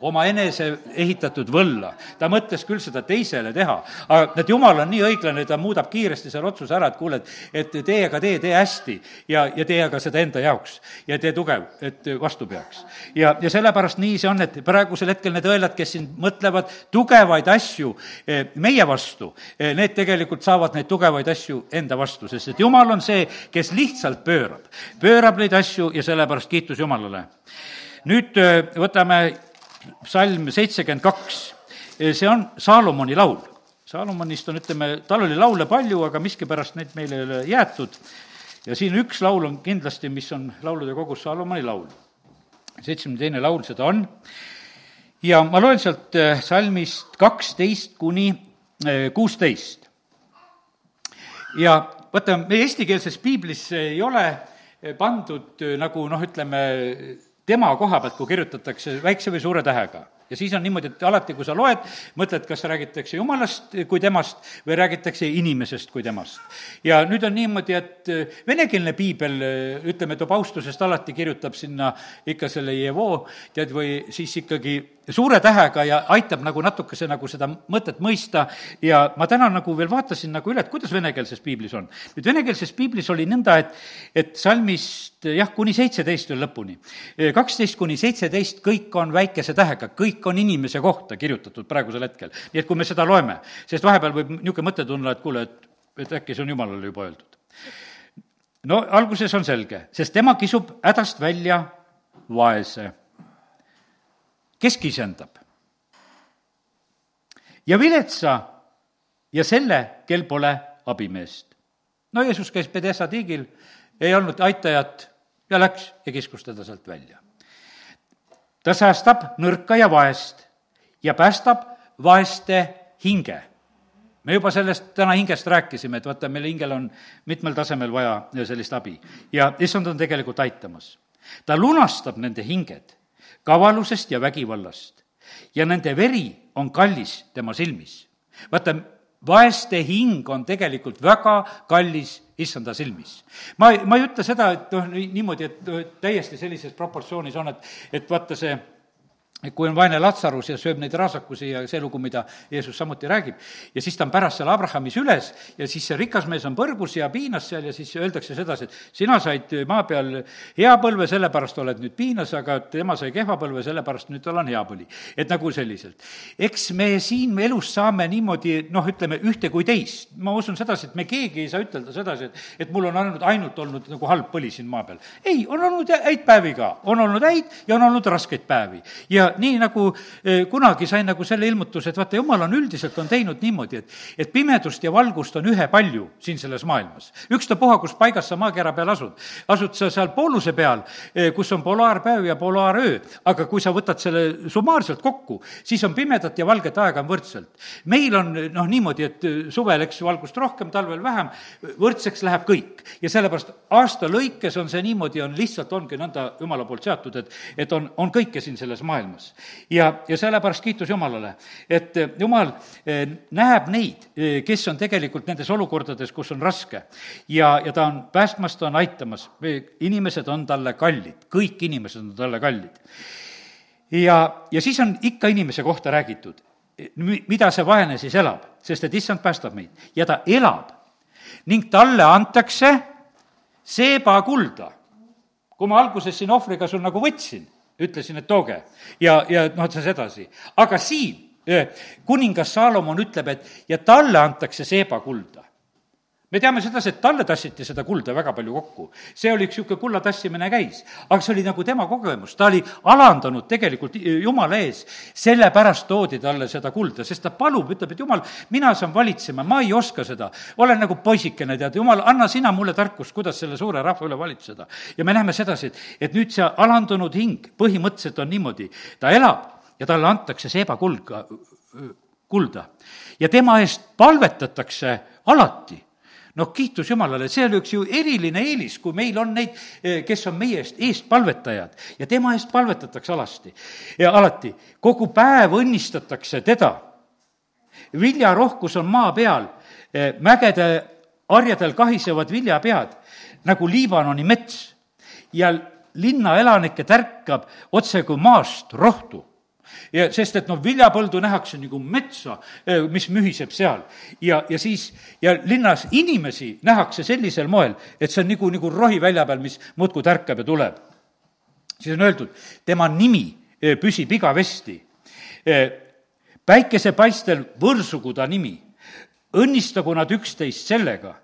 Oma enese ehitatud võlla. ta mõtles küll seda teisele teha, aga et jumal on nii õiglane, ta muudab kiiresti selle otsuse ära, et kuule, et, et tee aga tee, tee hästi ja, ja tee aga seda enda jaoks ja tee tugev, et vastu peaks. ja, ja sellepärast nii see on, et praegusel hetkel need õelad, kes siin mõtlevad tugevaid asju eh, meie vastu, eh, need tegelikult saavad neid tugevaid asju enda vastu, sest et jumal on see, kes lihtsalt pöörab, pöörab neid asju ja sellepärast kiitus Jumalale. nüüd eh, võtame psalm seitsekümmend kaks, see on Saalomoni laul. Saalomonist on, ütleme, tal oli laule palju, aga miskipärast neid meile ei ole jäetud. ja siin üks laul on kindlasti, mis on laulude kogus Saalomoni laul. seitsmekümne teine laul seda on ja ma loen sealt äh, salmist kaksteist kuni äh, kuusteist. ja vaata, meie eestikeelses piiblis ei ole pandud nagu noh, ütleme, tema koha pealt, kui kirjutatakse väikse või suure tähega. ja siis on niimoodi, et alati, kui sa loed, mõtled, kas räägitakse jumalast kui temast või räägitakse inimesest kui temast. ja nüüd on niimoodi, et venekeelne piibel, ütleme, toob austusest alati, kirjutab sinna ikka selle Jevo, tead, või siis ikkagi suure tähega ja aitab nagu natukese nagu seda mõtet mõista ja ma täna nagu veel vaatasin nagu üle, et kuidas venekeelses piiblis on. nüüd venekeelses piiblis oli nõnda, et, et salmist jah, kuni seitseteist veel lõpuni. kaksteist kuni seitseteist, kõik on väikese tähega, kõik on inimese kohta kirjutatud praegusel hetkel. nii et kui me seda loeme, sest vahepeal võib niisugune mõte tulla, et kuule, et, et äkki see on jumalale juba öeldud. no alguses on selge, sest tema kisub hädast välja vaese kes kisendab? ja viletsa ja selle, kel pole abimeest. no Jeesus käis Pedessa tiigil, ei olnud aitajat ja läks ja kiskus teda sealt välja. ta säästab nõrka ja vaest ja päästab vaeste hinge. me juba sellest täna hingest rääkisime, et vaata, meil hingel on mitmel tasemel vaja sellist abi ja issand on tegelikult aitamas. ta lunastab nende hinged kavalusest ja vägivallast. ja nende veri on kallis tema silmis. vaata, vaeste hing on tegelikult väga kallis issanda silmis. ma, ma ei ütle seda, et noh, niimoodi, et täiesti sellises proportsioonis on, et, et vaata see kui on vaene Latsarus ja sööb neid raasakusi ja see lugu, mida Jeesus samuti räägib, ja siis ta on pärast seal Abrahamis üles ja siis see rikas mees on põrgus ja piinas seal ja siis öeldakse sedasi, et sina said maa peal hea põlve, sellepärast oled nüüd piinas, aga tema sai kehva põlve, sellepärast nüüd tal on hea põli. et nagu selliselt. eks me siin elus saame niimoodi noh, ütleme ühte kui teist. ma usun sedasi, et me keegi ei saa ütelda sedasi, et, et mul on ainult, ainult olnud nagu halb põli siin maa peal. ei, on olnud häid päevi ka, on olnud häid ja on olnud raskeid päevi ja nii nagu eh, kunagi sain nagu selle ilmutuse, et vaata, jumal on üldiselt, on teinud niimoodi, et, et pimedust ja valgust on ühepalju siin selles maailmas. ükstapuha, kus paigas sa maakera peal asud. asud sa seal pooluse peal, eh, kus on polaarpäev ja polaaröö, aga kui sa võtad selle summaarselt kokku, siis on pimedat ja valget aega on võrdselt. meil on noh, niimoodi, et eh, suvel, eks, valgust rohkem, talvel vähem, võrdseks läheb kõik. ja sellepärast aasta lõikes on see niimoodi, on lihtsalt, ongi nõnda Jumala poolt seatud, et, et on, on kõike siin selles maailmas maailmas. ja, ja sellepärast kiitus Jumalale, et eh, Jumal eh, näeb neid, eh, kes on tegelikult nendes olukordades, kus on raske. ja, ja ta on päästmas, ta on aitamas, inimesed on talle kallid, kõik inimesed on talle kallid. ja, ja siis on ikka inimese kohta räägitud, mida see vaene siis elab, sest et issand päästab meid ja ta elab ning talle antakse seebakulda. kui ma alguses siin ohvriga sul nagu võtsin ütlesin, et tooge ja, ja noh, otsas edasi. aga siin kuningas Saalomon ütleb, et ja talle antakse seebakulda me teame sedasi, et talle tassiti seda kulda väga palju kokku. see oli üks niisugune kulla tassimine käis. aga see oli nagu tema kogemus, ta oli alandanud tegelikult Jumala ees, sellepärast toodi talle seda kulda, sest ta palub, ütleb, et Jumal, mina saan valitsema, ma ei oska seda. olen nagu poisikene, tead, Jumal, anna sina mulle tarkust, kuidas selle suure rahva üle valitseda. ja me näeme sedasi, et, et nüüd see alandunud hing põhimõtteliselt on niimoodi, ta elab ja talle antakse seebakulga, kulda. ja tema eest palvetatakse alati noh, kiitus Jumalale, see on üks ju eriline eelis, kui meil on neid, eh, kes on meie eest, eestpalvetajad ja tema eest palvetatakse alasti. ja alati, kogu päev õnnistatakse teda. viljarohkus on maa peal, eh, mägede harjadel kahisevad viljapead nagu Liibanoni mets ja linna elanikke tärkab otse kui maast rohtu ja sest, et noh, viljapõldu nähakse nagu metsa, mis mühiseb seal. ja, ja siis, ja linnas inimesi nähakse sellisel moel, et see on nagu, nagu rohi välja peal, mis muudkui tärkab ja tuleb. siis on öeldud, tema nimi püsib igavesti. päikesepaistel võrsugu ta nimi, õnnistagu nad üksteist sellega,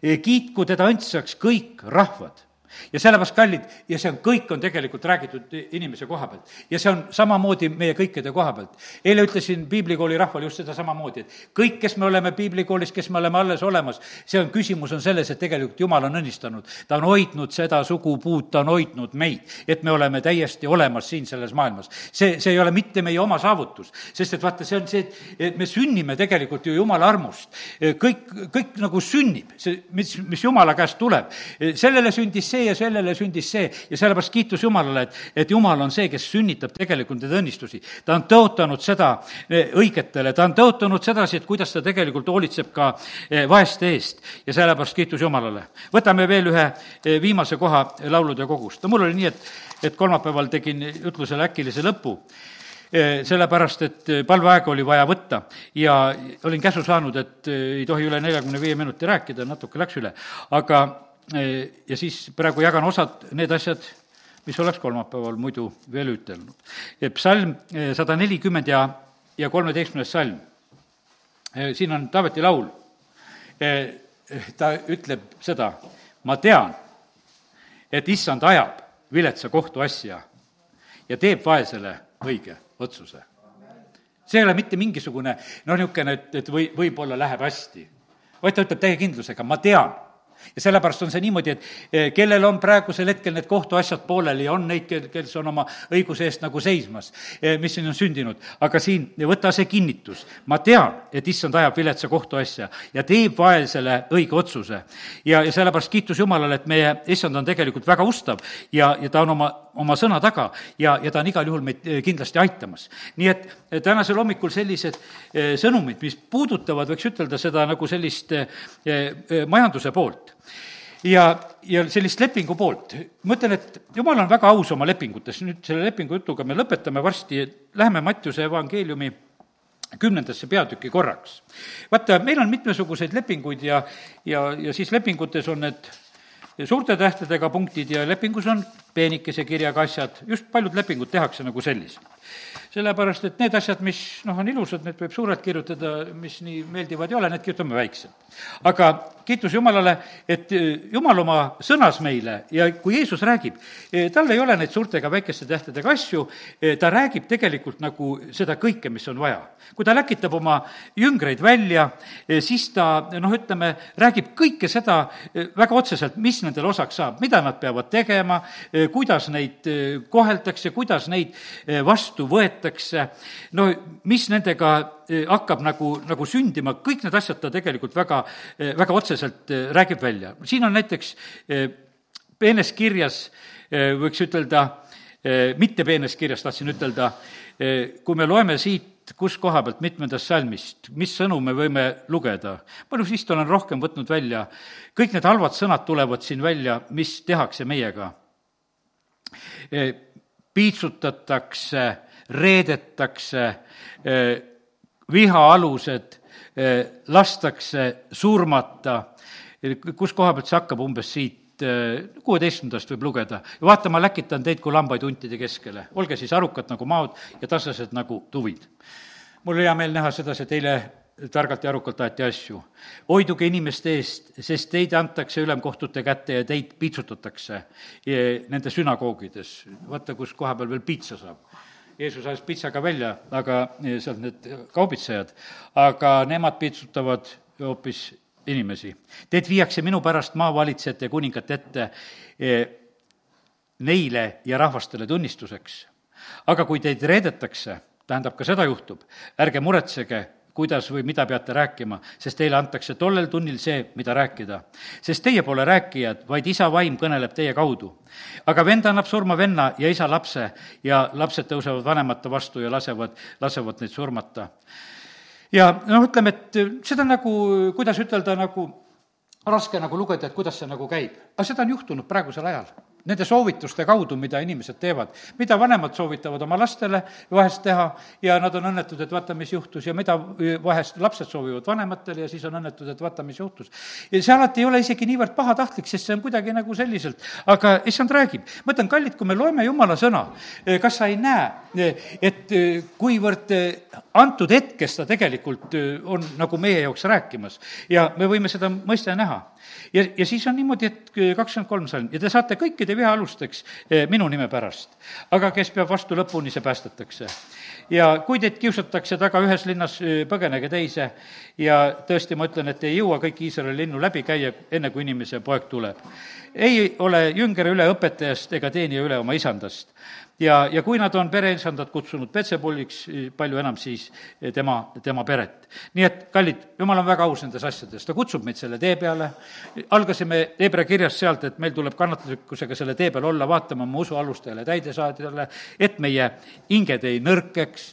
kiitku teda õndsaks kõik rahvad ja sellepärast, kallid, ja see on, kõik on tegelikult räägitud inimese koha pealt. ja see on samamoodi meie kõikide koha pealt. eile ütlesin piiblikooli rahvale just seda samamoodi, et kõik, kes me oleme piiblikoolis, kes me oleme alles olemas, see on, küsimus on selles, et tegelikult Jumal on õnnistanud. ta on hoidnud seda sugupuud, ta on hoidnud meid, et me oleme täiesti olemas siin selles maailmas. see, see ei ole mitte meie oma saavutus, sest et vaata, see on see, et me sünnime tegelikult ju Jumala armust. kõik, kõik nagu sünnib, see, mis, mis Jumala käest tuleb. sellele sündis see, see ja sellele sündis see ja sellepärast kiitus Jumalale, et, et Jumal on see, kes sünnitab tegelikult neid õnnistusi. ta on tõotanud seda eh, õigetele, ta on tõotanud sedasi, et kuidas ta tegelikult hoolitseb ka eh, vaeste eest ja sellepärast kiitus Jumalale. võtame veel ühe eh, viimase koha laulude kogust. no mul oli nii, et, et kolmapäeval tegin jutlusele äkilise lõpu sellepärast, et palveaega oli vaja võtta ja olin käsu saanud, et ei tohi üle neljakümne viie minuti rääkida, natuke läks üle, aga ja siis praegu jagan osad need asjad, mis oleks kolmapäeval muidu veel ütelnud. psalm sada nelikümmend ja, ja kolmeteistkümnes salm. siin on Taaveti laul. ta ütleb seda, ma tean, et issand ajab viletsa kohtuasja ja teeb vaesele õige otsuse. see ei ole mitte mingisugune noh, niisugune, et, et või, võib-olla läheb hästi, vaid ta ütleb täie kindlusega, ma tean ja sellepärast on see niimoodi, et eh, kellel on praegusel hetkel need kohtuasjad pooleli ja on neid, kel, kes on oma õiguse eest nagu seismas, eh, mis siin on sündinud, aga siin võta see kinnitus. ma tean, et issand ajab viletsa kohtuasja ja teeb vaesele õige otsuse. ja, ja sellepärast kiitus Jumalale, et meie issand on tegelikult väga ustav ja, ja ta on oma, oma sõna taga ja, ja ta on igal juhul meid eh, kindlasti aitamas. nii et tänasel hommikul sellised sõnumid, mis puudutavad, võiks ütelda, seda nagu sellist majanduse poolt, ja, ja sellist lepingu poolt, ma ütlen, et jumal on väga aus oma lepingutes, nüüd selle lepingu jutuga me lõpetame varsti, läheme Mattiuse evangeeliumi kümnendasse peatüki korraks. vaata, meil on mitmesuguseid lepinguid ja, ja, ja siis lepingutes on need suurte tähtedega punktid ja lepingus on peenikese kirjaga asjad, just paljud lepingud tehakse nagu sellised sellepärast et need asjad, mis noh, on ilusad, need võib suurelt kirjutada, mis nii meeldivad ei ole, need kirjutame väiksed. aga kiitus Jumalale, et eh, Jumal oma sõnas meile ja kui Jeesus räägib, eh, tal ei ole neid suurte ega väikeste tähtedega asju, eh, ta räägib tegelikult nagu seda kõike, mis on vaja. kui ta läkitab oma jüngreid välja, siis ta noh, ütleme, räägib kõike seda väga otseselt, mis nendel osaks saab, mida nad peavad tegema, kuidas neid koheldakse, kuidas neid vastu võetakse, võetakse, no mis nendega eh, hakkab nagu, nagu sündima, kõik need asjad ta tegelikult väga, eh, väga otseselt eh, räägib välja. siin on näiteks peenes kirjas, võiks ütelda, mitte peenes kirjas, tahtsin ütelda, kui me loeme siit kus koha pealt, mitmendast salmist, mis sõnu me võime lugeda. ma nüüd vist olen rohkem võtnud välja, kõik need halvad sõnad tulevad siin välja, mis tehakse meiega. piitsutatakse reedetakse, viha alused lastakse surmata, kus koha pealt see hakkab, umbes siit kuueteistkümnendast võib lugeda. vaata, ma läkitan teid kui lambaid huntide keskele. olge siis arukad nagu maod ja tasased nagu tuvid. mul oli hea meel näha sedasi, et eile targalt ja arukalt aeti asju. hoiduge inimeste eest, sest teid antakse ülemkohtute kätte ja teid piitsutatakse nende sünagoogides. vaata, kus koha peal veel piitsa saab Jeesus ajas pitsaga välja, aga eh, sealt need kaubitsejad, aga nemad piitsutavad hoopis inimesi. Teid viiakse minu pärast maavalitsejate ja kuningate ette eh, neile ja rahvastele tunnistuseks. aga kui teid reedetakse, tähendab, ka seda juhtub, ärge muretsege, kuidas või mida peate rääkima, sest teile antakse tollel tunnil see, mida rääkida. sest teie pole rääkijad, vaid isa vaim kõneleb teie kaudu. aga vend annab surma venna ja isa lapse ja lapsed tõusevad vanemate vastu ja lasevad, lasevad neid surmata. ja noh, ütleme, et seda nagu, kuidas ütelda, nagu raske nagu lugeda, et kuidas see nagu käib. aga seda on juhtunud praegusel ajal nende soovituste kaudu, mida inimesed teevad. mida vanemad soovitavad oma lastele vahest teha ja nad on õnnetud, et vaata, mis juhtus ja mida vahest lapsed soovivad vanematele ja siis on õnnetud, et vaata, mis juhtus. ja see alati ei ole isegi niivõrd pahatahtlik, sest see on kuidagi nagu selliselt, aga issand räägib. ma ütlen, kallid, kui me loeme jumala sõna, kas sa ei näe, et kuivõrd antud hetkes ta tegelikult on nagu meie jaoks rääkimas ja me võime seda mõista ja näha ja, ja siis on niimoodi, et kakskümmend kolm salm ja te saate kõikide viha alusteks eh, minu nime pärast. aga kes peab vastu lõpuni, see päästetakse. ja kui teid kiusatakse taga ühes linnas, eh, põgenege teise ja tõesti, ma ütlen, et ei jõua kõiki Iisraeli linnu läbi käia, enne kui inimese poeg tuleb. ei ole jünger üle õpetajast ega teenija üle oma isandast ja, ja kui nad on pereisandat kutsunud Petsepulliks, palju enam siis tema, tema peret. nii et, kallid, jumal on väga aus nendes asjades, ta kutsub meid selle tee peale, algasime Hebra kirjast sealt, et meil tuleb kannatlikkusega selle tee peal olla, vaatama oma usu alustajale, täidesaadjale, et meie hinged ei nõrkeks,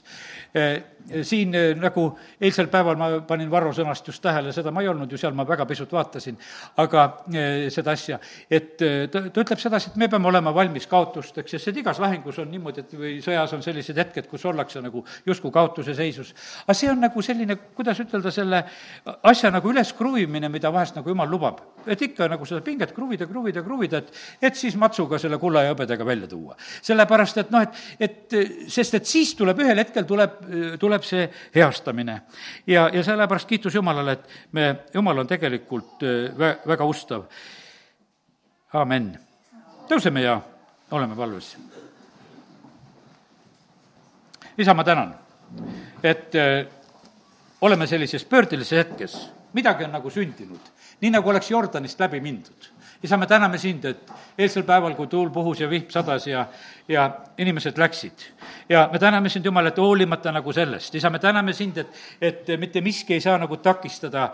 siin nagu eilsel päeval ma panin Varro sõnast just tähele, seda ma ei olnud ju seal, ma väga pisut vaatasin, aga seda asja, et ta, ta ütleb sedasi, et me peame olema valmis kaotusteks, sest et igas lahingus on niimoodi, et või sõjas on sellised hetked, kus ollakse nagu justkui kaotuse seisus. aga see on nagu selline, kuidas ütelda, selle asja nagu üleskruvimine, mida vahest nagu jumal lubab. et ikka nagu seda pinget kruvida, kruvida, kruvida, et, et siis matsuga selle kulla ja hõbedaga välja tuua. sellepärast, et noh, et, et sest et siis tuleb ühel hetkel tuleb, tuleb see heastamine. ja, ja sellepärast kiitus Jumalale, et me, Jumal on tegelikult vä-, väga ustav. amen. tõuseme ja oleme palves. isa, ma tänan, et äh, oleme sellises pöördelises hetkes, midagi on nagu sündinud, nii nagu oleks Jordanist läbi mindud isa, me täname sind, et eilsel päeval, kui tuul puhus ja vihm sadas ja, ja inimesed läksid. ja me täname sind, Jumal, et hoolimata nagu sellest, isa, me täname sind, et, et mitte miski ei saa nagu takistada,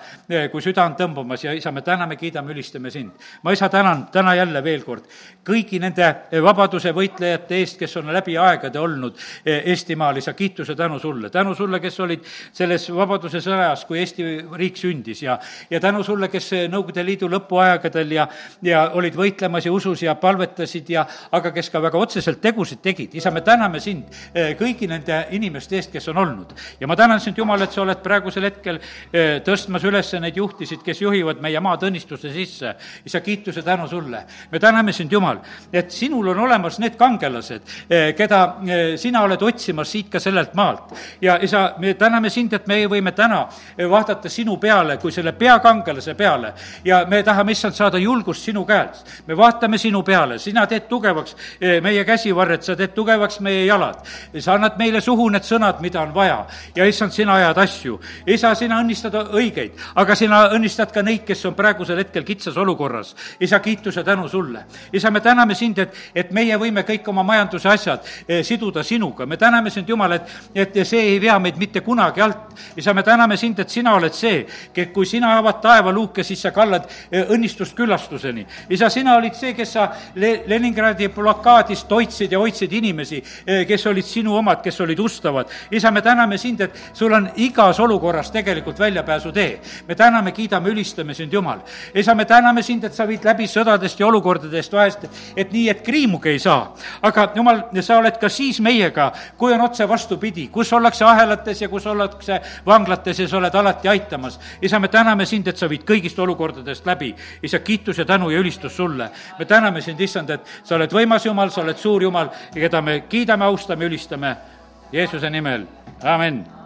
kui süda on tõmbamas ja isa, me täname, kiidame, ülistame sind. ma, isa, tänan täna jälle veel kord kõigi nende vabaduse võitlejate eest, kes on läbi aegade olnud Eestimaal, isa, kiituse tänu sulle. tänu sulle, kes olid selles vabaduse sõjas, kui Eesti riik sündis ja, ja tänu sulle, kes Nõukogude Liidu lõpuaegadel ja, ja olid võitlemas ja usus ja palvetasid ja aga kes ka väga otseselt tegusid tegid. isa, me täname sind eh, kõigi nende inimeste eest, kes on olnud. ja ma tänan sind, Jumal, et sa oled praegusel hetkel eh, tõstmas üles neid juhtisid, kes juhivad meie maad õnnistuse sisse. isa, kiituse tänu sulle. me täname sind, Jumal, et sinul on olemas need kangelased, eh, keda sina oled otsimas siit ka sellelt maalt. ja isa, me täname sind, et meie võime täna vaadata sinu peale kui selle peakangelase peale ja me tahame, issand, saada julgust sinu käelt. me vaatame sinu peale, sina teed tugevaks meie käsivarred, sa teed tugevaks meie jalad. sa annad meile suhu need sõnad, mida on vaja. ja issand, sina ajad asju. isa, sina õnnistad õigeid, aga sina õnnistad ka neid, kes on praegusel hetkel kitsas olukorras. isa, kiituse tänu sulle. isa, me täname sind, et, et meie võime kõik oma majanduse asjad eh, siduda sinuga. me täname sind, Jumal, et, et see ei vea meid mitte kunagi alt. isa, me täname sind, et sina oled see, kui sina avad taevaluuke, siis sa kallad eh, õnnistust küllastuseni. isa, sina olid see, kes sa Le-, Leningradi blokaadis toitsid ja hoidsid inimesi, eh, kes olid sinu omad, kes olid ustavad. isa, me täname sind, et sul on igas olukorras tegelikult väljapääsutee. me täname, kiidame, ülistame sind, Jumal. isa, me täname sind, et sa viid läbi sõdadest ja olukordadest vahest, et nii, et kriimugi ei saa. aga Jumal, sa oled ka siis meiega, kui on otse vastupidi, kus ollakse ahelates ja kus ollakse vanglates ja sa oled alati aitamas. isa, me täname sind, et sa viid kõigist olukordadest läbi. isa, kiitus ja tänu ja ülistus sulle. me täname sind, issand, et sa oled võimas Jumal, sa oled suur Jumal, keda me kiidame, austame, ülistame Jeesuse nimel, amin